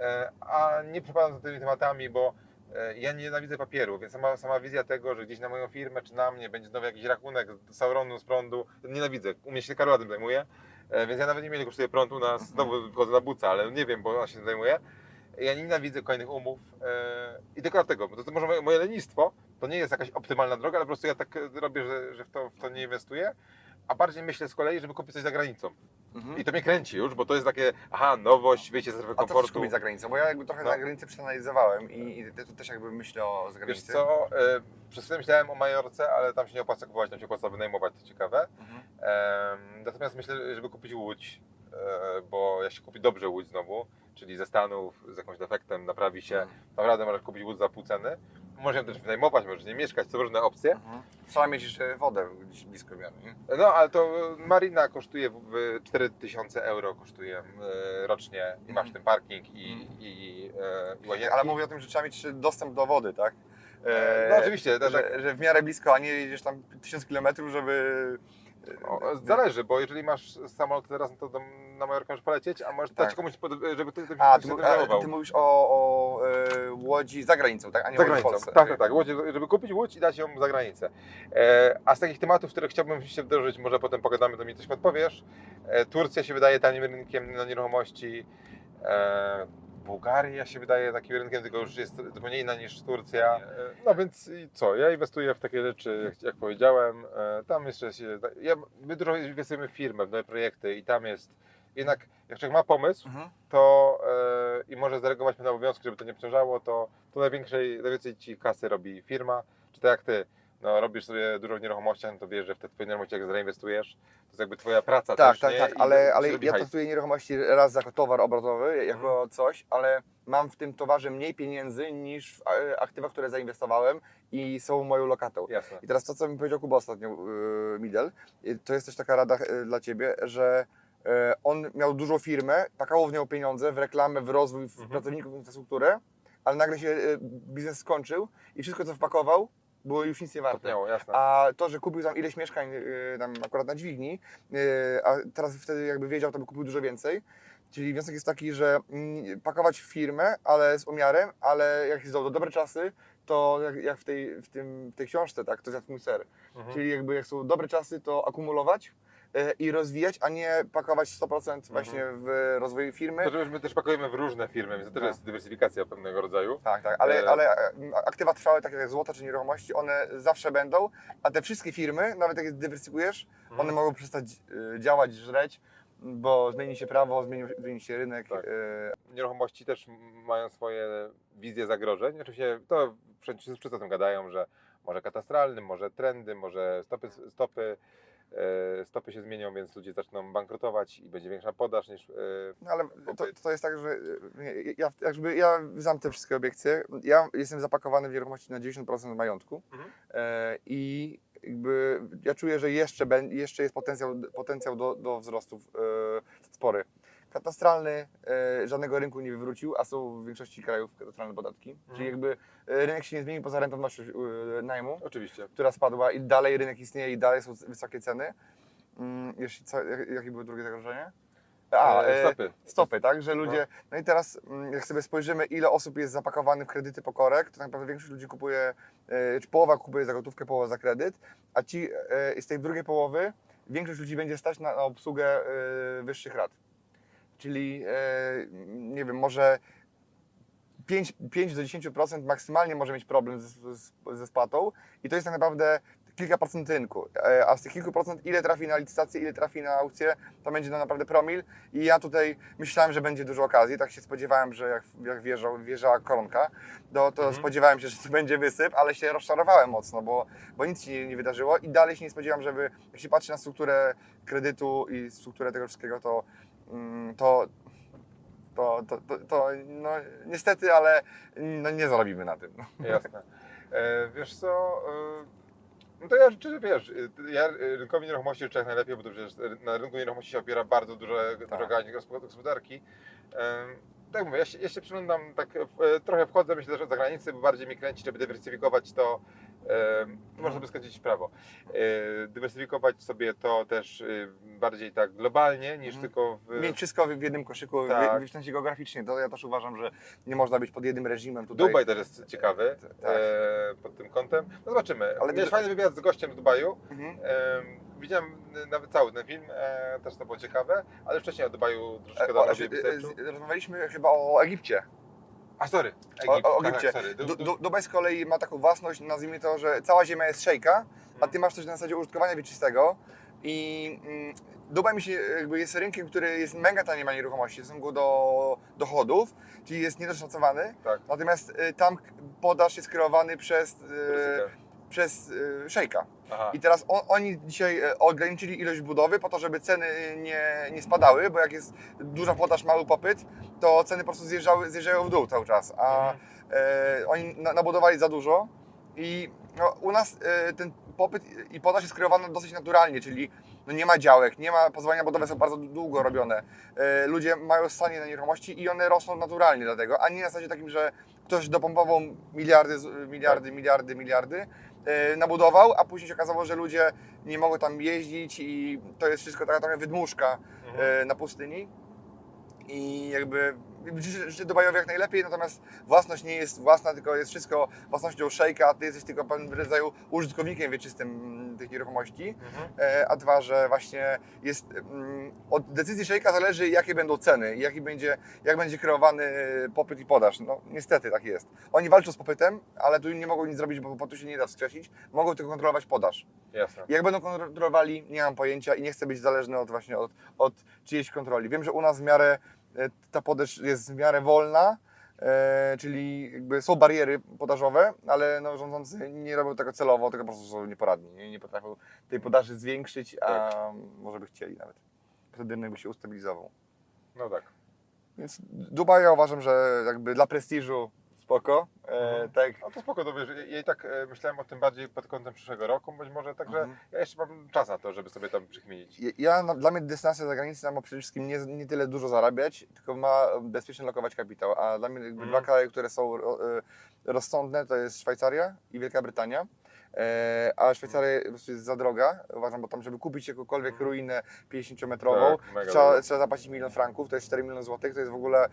e, a nie przepadam za tymi tematami, bo e, ja nienawidzę papieru, więc sama, sama wizja tego, że gdzieś na moją firmę czy na mnie będzie znowu jakiś rachunek z Sauronu, z prądu, nienawidzę. U mnie się Karola tym zajmuje, e, więc ja nawet nie wiem ile kosztuje prąd u nas, znowu wchodzę na buca, ale nie wiem, bo ona się tym zajmuje. Ja nienawidzę kolejnych umów e, i tylko dlatego, bo to, to może moje, lenistwo, to nie jest jakaś optymalna droga, ale po prostu ja tak robię, że, że w, to, w to nie inwestuję, a bardziej myślę z kolei, żeby kupić coś za granicą.
Mhm.
I to mnie kręci już, bo to jest takie, aha, nowość, wyjście ze strefy
A co
komfortu.
kupić za granicą? Bo ja jakby trochę
No.
za granicę przeanalizowałem i, i tu też jakby myślę o
Wiesz
zagranicy.
co, e, przez chwilę myślałem o Majorce, ale tam się nie opłaca kupować, tam się opłaca wynajmować, to ciekawe.
Mhm.
Natomiast myślę, żeby kupić łódź, e, bo jak się kupi dobrze łódź znowu, czyli ze Stanów z jakimś defektem, naprawi się,
Mhm.
naprawdę możesz kupić łódź za pół ceny, Można też wynajmować, może nie mieszkać, to różne opcje.
Mhm. Trzeba mieć jeszcze wodę gdzieś blisko miary, nie?
No, ale to marina kosztuje w- w 4000 euro kosztuje e, rocznie i masz
Mhm.
ten parking i,
Mhm.
i, e, i łazienki.
Ale mówię o tym, że trzeba mieć dostęp do wody, tak?
E, no oczywiście, to
że,
tak.
że w miarę blisko, a nie jedziesz tam tysiąc kilometrów, żeby...
O, zależy, bo jeżeli masz samolot teraz, no to do, na Majorkę możesz polecieć, a możesz dać
Tak.
komuś, pod, żeby ty tym
A, ty, a, ty mówisz o, o e, łodzi za granicą, tak? A nie
Za
łodzi w
granicą.
Polsce.
Tak, tak, tak. Łódź, żeby kupić łódź i dać ją za granicę. E, a z takich tematów, które chciałbym się wdrożyć, może potem pogadamy, to mi coś podpowiesz. E, Turcja się wydaje tanim rynkiem na nieruchomości. Bułgaria się wydaje takim rynkiem, tylko już jest zupełnie inna niż Turcja. E, no więc i co? Ja inwestuję w takie rzeczy, jak, jak powiedziałem. E, tam jeszcze się. Ja, my dużo inwestujemy w firmę, w nowe projekty i tam jest. Jednak, jak człowiek ma pomysł,
Mhm.
to e, i może zareagować pewne obowiązki, żeby to nie obciążało, to, to największej, najwięcej ci kasy robi firma. Czy tak jak ty, no, robisz sobie dużo w nieruchomościach, no to wiesz, że w te twoje nieruchomości jak zainwestujesz, to jest jakby twoja praca
Tak,
też,
tak,
nie?
tak, ale, ale ja
hajs.
traktuję nieruchomości raz jako towar obrotowy, jako
Mhm.
coś, ale mam w tym towarze mniej pieniędzy niż w e, aktywa, które zainwestowałem i są moją lokatą.
Jasne.
I teraz to, co mi powiedział Kuba ostatnio, yy, Midel, to jest też taka rada yy, dla Ciebie, że yy, on miał dużą firmę, pakało w nią pieniądze, w reklamę, w rozwój, w
Mhm.
pracowników, w infrastrukturę, ale nagle się biznes skończył i wszystko, co wpakował, było już nic nie warte.
Kopniało, jasne.
A to, że kupił tam ileś mieszkań yy, tam akurat na dźwigni, yy, a teraz wtedy jakby wiedział, to by kupił dużo więcej. Czyli wniosek jest taki, że mm, pakować w firmę, ale z umiarem, ale jak są dobre czasy, to jak, jak w, tej, w, tym, w tej książce, tak, to jest jak mój ser.
Mhm.
Czyli jakby jak są dobre czasy, to akumulować i rozwijać, a nie pakować 100% właśnie w rozwoju firmy.
To, my też pakujemy w różne firmy, więc to też
Tak.
jest dywersyfikacja pewnego rodzaju.
Tak, tak, ale,
E,
ale e, aktywa trwałe, takie jak złoto czy nieruchomości, one zawsze będą, a te wszystkie firmy, nawet jak je dywersykujesz,
Mhm.
one mogą przestać e, działać, żreć, bo zmieni się prawo, zmieni, zmieni się rynek.
Tak.
e,
Nieruchomości też mają swoje wizje zagrożeń. Oczywiście to wszyscy, o tym gadają, że może katastralny, może trendy, może stopy, stopy, e, stopy się zmienią, więc ludzie zaczną bankrutować i będzie większa podaż niż... e,
No ale to, to jest tak, że e, ja, jakby ja znam te wszystkie obiekcje. Ja jestem zapakowany w nieruchomości na 90% majątku
Mhm.
e, i jakby ja czuję, że jeszcze, jeszcze jest potencjał, potencjał do, do wzrostów e, spory. Katastralny e, żadnego rynku nie wywrócił, a są w większości krajów katastralne podatki. Czyli jakby e, rynek się nie zmienił poza rentownością e, najmu,
Oczywiście.
która spadła i dalej rynek istnieje i dalej są wysokie ceny. Mm, Jeszcze co, jak- jakie było drugie zagrożenie? A,
stopy.
stopy, tak? Że ludzie. No i teraz, mm, jak sobie spojrzymy, ile osób jest zapakowanych w kredyty po korek, to tak naprawdę większość ludzi kupuje, czy połowa kupuje za gotówkę, połowa za kredyt, a ci z tej drugiej połowy większość ludzi będzie stać na, na obsługę wyższych rat. Czyli, e, nie wiem, może 5, 5 do 10% maksymalnie może mieć problem z, z, ze spłatą i to jest tak naprawdę kilka procent rynku. E, A z tych kilku procent ile trafi na licytację, ile trafi na aukcję, to będzie to naprawdę promil i ja tutaj myślałem, że będzie dużo okazji, tak się spodziewałem, że jak, jak wjeżdżał, wjeżdżała koronka, to, to
Mhm.
spodziewałem się, że to będzie wysyp, ale się rozczarowałem mocno, bo, bo nic się nie, nie wydarzyło i dalej się nie spodziewałem, żeby, jak się patrzy na strukturę kredytu i strukturę tego wszystkiego, to, to to, to, to, to no, niestety, ale no, nie zarobimy na tym.
Jasne. E, wiesz co, e, no to ja życzę, że wiesz, e, ja rynkowi nieruchomości życzę jak najlepiej, bo to przecież na rynku nieruchomości się opiera bardzo duże,
Tak.
gospodarki. E, tak mówię, ja się, ja się przyglądam, tak e, trochę wchodzę, myślę, że za granicę, bo bardziej mi kręci, żeby dywersyfikować to, e, można sobie skręcić w prawo, e, dywersyfikować sobie to też e, bardziej tak globalnie, niż
Mhm.
tylko w...
Mieć wszystko w jednym koszyku,
Tak.
tak. w sensie geograficznie, to ja też uważam, że nie można być pod jednym reżimem tutaj.
Dubaj też jest ciekawy
Tak.
e, pod tym kątem. No zobaczymy. Ale Miałeś fajny wywiad z gościem z Dubaju.
Mhm.
E, widziałem nawet cały ten film, e, też to było ciekawe, ale wcześniej o Dubaju troszeczkę
E, o,
robię
e,
researchu.
z- Rozmawialiśmy chyba o Egipcie.
A sorry,
O,
Egipt.
o
tak,
Egipcie.
tak, sorry. Du,
Du,
du,
du, Dubaj z kolei ma taką własność, nazwijmy to, że cała ziemia jest szejka, a
Mhm.
ty masz coś na zasadzie użytkowania wieczystego i mm, Dubaj mi się jakby jest rynkiem, który jest mega tanie ma nieruchomości w stosunku do dochodów, czyli jest niedoszacowany,
tak,
natomiast y, tam podaż jest kreowany przez, y. przez y, szejka.
Aha.
I teraz on, oni dzisiaj e, ograniczyli ilość budowy po to, żeby ceny nie, nie spadały, bo jak jest duża podaż, mały popyt, to ceny po prostu zjeżdżały, zjeżdżają w dół cały czas. A
Mhm.
e, oni na, nabudowali za dużo i no, u nas e, ten popyt i podaż jest kreowany dosyć naturalnie, czyli no nie ma działek, nie ma pozwolenia budowe, są bardzo długo robione. Ludzie mają stanie na nieruchomości i one rosną naturalnie dlatego, a nie na zasadzie takim, że ktoś dopompował miliardy, miliardy, miliardy, miliardy, nabudował, a później się okazało, że ludzie nie mogą tam jeździć i to jest wszystko taka trochę wydmuszka
Mhm.
e, na pustyni. I jakby życzę Dubajowi jak najlepiej, natomiast własność nie jest własna, tylko jest wszystko własnością szejka, a ty jesteś tylko pewnym rodzaju użytkownikiem wieczystym mm, tych nieruchomości.
Mhm.
E, a dwa, że właśnie jest mm, od decyzji szejka zależy jakie będą ceny i jaki będzie, jak będzie kreowany popyt i podaż. No niestety tak jest. Oni walczą z popytem, ale tu nie mogą nic zrobić, bo popytu się nie da wskrzesić. Mogą tylko kontrolować podaż.
Jasne.
Jak będą kontrolowali, nie mam pojęcia i nie chcę być zależny od właśnie od, od czyjejś kontroli. Wiem, że u nas w miarę e, ta podaż jest w miarę wolna, e, czyli jakby są bariery podażowe, ale no, rządzący nie robią tego celowo, tylko po prostu są nieporadni. Nie, nie potrafią tej podaży zwiększyć, a może by chcieli nawet. Wtedy rynek by się ustabilizował.
No tak.
Więc Dubaj ja uważam, że jakby dla prestiżu spoko. E,
Mhm.
tak.
No to spoko, to wiesz, ja i tak e, myślałem o tym bardziej pod kątem przyszłego roku, być może, także
Mhm.
ja jeszcze mam czas na to, żeby sobie tam przykminić.
Ja- Ja, dla mnie destynacja zagraniczna ma przede wszystkim nie, nie tyle dużo zarabiać, tylko ma bezpiecznie lokować kapitał. A dla mnie
Mhm.
dwa kraje, które są e, rozsądne, to jest Szwajcaria i Wielka Brytania. E, a Szwajcaria jest za droga, uważam, bo tam, żeby kupić jakąkolwiek
Mhm.
ruinę 50-metrową,
Tak,
trzeba, trzeba zapłacić milion franków, to jest 4 miliony złotych, to jest w ogóle e,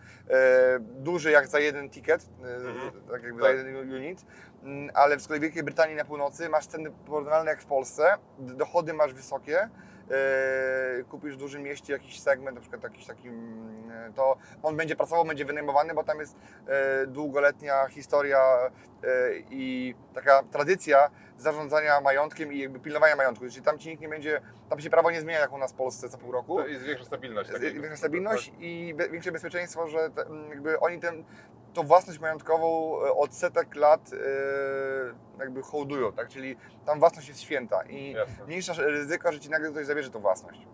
duży jak za jeden ticket, e,
Mhm.
tak jakby
Tak.
za jeden unit. Mm, ale z kolei w Wielkiej Brytanii na północy masz ceny porównywalne jak w Polsce, dochody masz wysokie, kupisz w dużym mieście jakiś segment, na przykład jakiś taki, mm, e, to on będzie pracował, będzie wynajmowany, bo tam jest e, długoletnia historia e, i taka tradycja zarządzania majątkiem i jakby pilnowania majątku, czyli tam ci nikt nie będzie, tam się prawo nie zmienia jak u nas w Polsce co pół roku.
To jest większa stabilność. tak jakby.
Większa stabilność i większe bezpieczeństwo, że te, mm, jakby oni ten, tą własność majątkową e, od setek lat e, jakby hołdują, tak? Czyli tam własność jest święta i
Jasne.
mniejsza ryzyko, że ci nagle ktoś zabierze tą własność.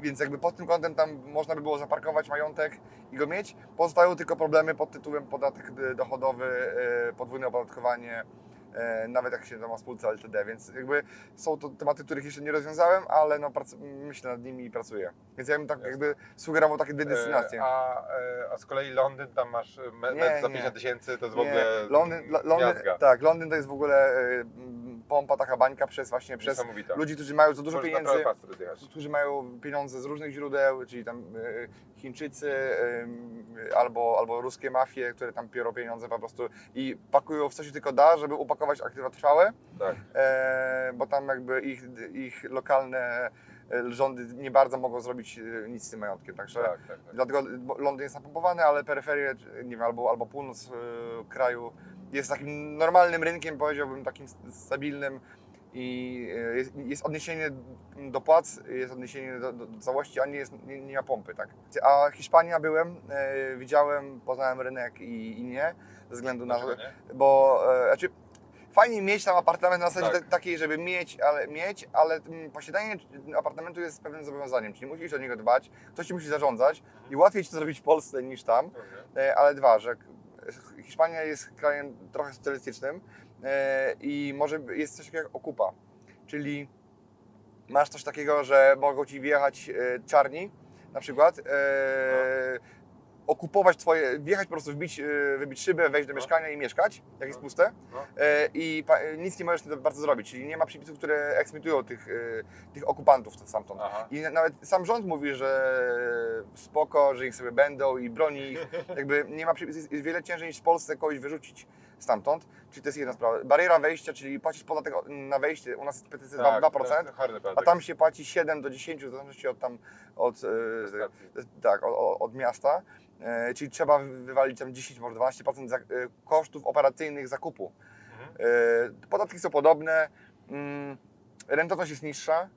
Więc jakby pod tym kątem tam można by było zaparkować majątek i go mieć. Pozostają tylko problemy pod tytułem podatek d- dochodowy, e, podwójne opodatkowanie, e, nawet jak się to ma spółce LTD, więc jakby są to tematy, których jeszcze nie rozwiązałem, ale no, myślę nad nimi i pracuję. Więc ja bym tak
Jasne.
jakby sugerował takie dwie destynacje.
E, A, e, a z kolei Londyn, tam masz e, me,
Nie,
za
nie.
50 tysięcy, to jest w ogóle
Londyn, Lo- Londyn, tak, Londyn to jest w ogóle e, pompa, taka bańka przez właśnie przez ludzi, którzy mają za dużo
Możesz
pieniędzy. którzy mają pieniądze z różnych źródeł, czyli tam e, Chińczycy albo, albo ruskie mafie, które tam biorą pieniądze po prostu i pakują w co się tylko da, żeby upakować aktywa trwałe,
Tak.
e, bo tam jakby ich, ich lokalne e, rządy nie bardzo mogą zrobić e, nic z tym majątkiem, także
Tak, tak, tak.
dlatego Londyn jest napompowany, ale peryferie, nie wiem, albo, albo północ e, kraju jest takim normalnym rynkiem, powiedziałbym, takim stabilnym i jest, jest odniesienie do płac, jest odniesienie do, do, do całości, a nie, jest, nie, nie ma pompy, tak. A Hiszpania byłem, widziałem, poznałem rynek i, i nie, ze względu na
nie?
bo znaczy, fajnie mieć tam apartament na zasadzie
Tak.
ta- takiej, żeby mieć, ale mieć, ale mm, posiadanie apartamentu jest pewnym zobowiązaniem, czyli musisz o niego dbać, ktoś ci musi zarządzać i łatwiej ci to zrobić w Polsce niż tam,
Pewnie.
e, ale dwa, że Hiszpania jest krajem trochę socjalistycznym e, i może jest coś takiego jak okupa, czyli masz coś takiego, że mogą ci wjechać e, czarni na przykład, e, okupować twoje, wjechać po prostu, wbić, e, wybić szybę, wejść do
No.
mieszkania i mieszkać, jak jest puste
No.
e, i nic nie możesz bardzo zrobić, czyli nie ma przepisów, które eksmitują tych, e, tych okupantów stamtąd.
Aha.
I na- nawet sam rząd mówi, że spoko, że ich sobie będą i broni ich. Jakby nie ma przepisów, jest wiele ciężej niż w Polsce kogoś wyrzucić stamtąd. Czyli to jest jedna sprawa. Bariera wejścia, czyli płacisz podatek na wejście, u nas jest PTC 2%,
Tak, to jest hardy
a tam się płaci 7 do 10, w zależności od tam, od, e, tak, od, od- miasta. E, czyli trzeba wywalić tam 10, może 12% za, e, kosztów operacyjnych zakupu.
Mhm.
Podatki są podobne, mm, rentowność jest niższa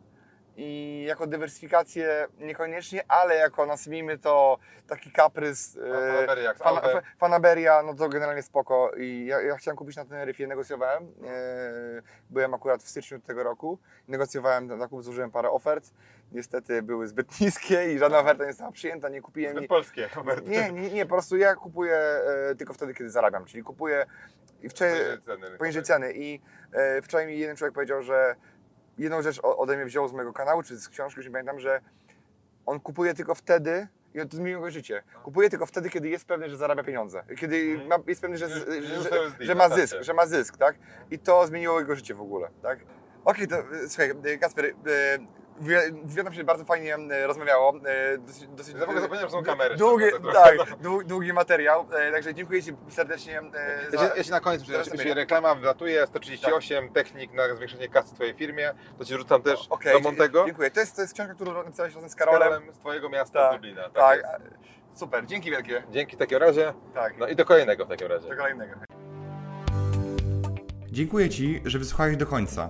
i jako dywersyfikację niekoniecznie, ale jako nazwijmy to taki kaprys. e,
Fanaberia jak
Fan, Fanaberia, no to generalnie spoko. I ja, ja chciałem kupić na Teneryfie, negocjowałem. E, byłem akurat w styczniu tego roku. Negocjowałem zakup, zużyłem parę ofert. Niestety były zbyt niskie i żadna oferta nie została przyjęta, nie kupiłem.
Zbyt
i-
polskie oferty.
nie, nie, nie, po prostu ja kupuję e, tylko wtedy, kiedy zarabiam, czyli kupuję i wczoraj,
Poniżej ceny.
poniżej ceny. I e, wczoraj mi jeden człowiek powiedział, że jedną rzecz ode mnie wziął z mojego kanału, czy z książki, już nie pamiętam, że on kupuje tylko wtedy, i to zmieniło jego życie. Kupuje tylko wtedy, kiedy jest pewny, że zarabia pieniądze. Kiedy
Mhm.
ma, jest pewny, że, że, że, że ma zysk, że ma zysk, tak? I to zmieniło jego życie w ogóle, tak? Okej, to e, słuchaj, e, Kacper, wi- wywiadom się bardzo fajnie e, rozmawiało. e, Dosyć, dosyć,
Ja w ogóle zapomniałem, że są kamery.
Długi, tak, dłu- długi materiał, e, także dziękuję Ci serdecznie e,
Ja
za...
się, ja się na koniec,
sobie-
reklama wlatuje, 138 technik na zwiększenie kasy w Twojej firmie, to Ci rzucam też
Okej,
do
dzie-
Montego.
Dziękuję. To jest, to jest książka, którą napisałeś razem z
Z
Karolem.
Karolem z Twojego miasta,
Tak,
z Lublina. Tak.
Tak, super, dzięki wielkie.
Dzięki w takim razie.
Tak,
No i do kolejnego w takim razie.
do kolejnego.
Dziękuję Ci, że wysłuchałeś do końca.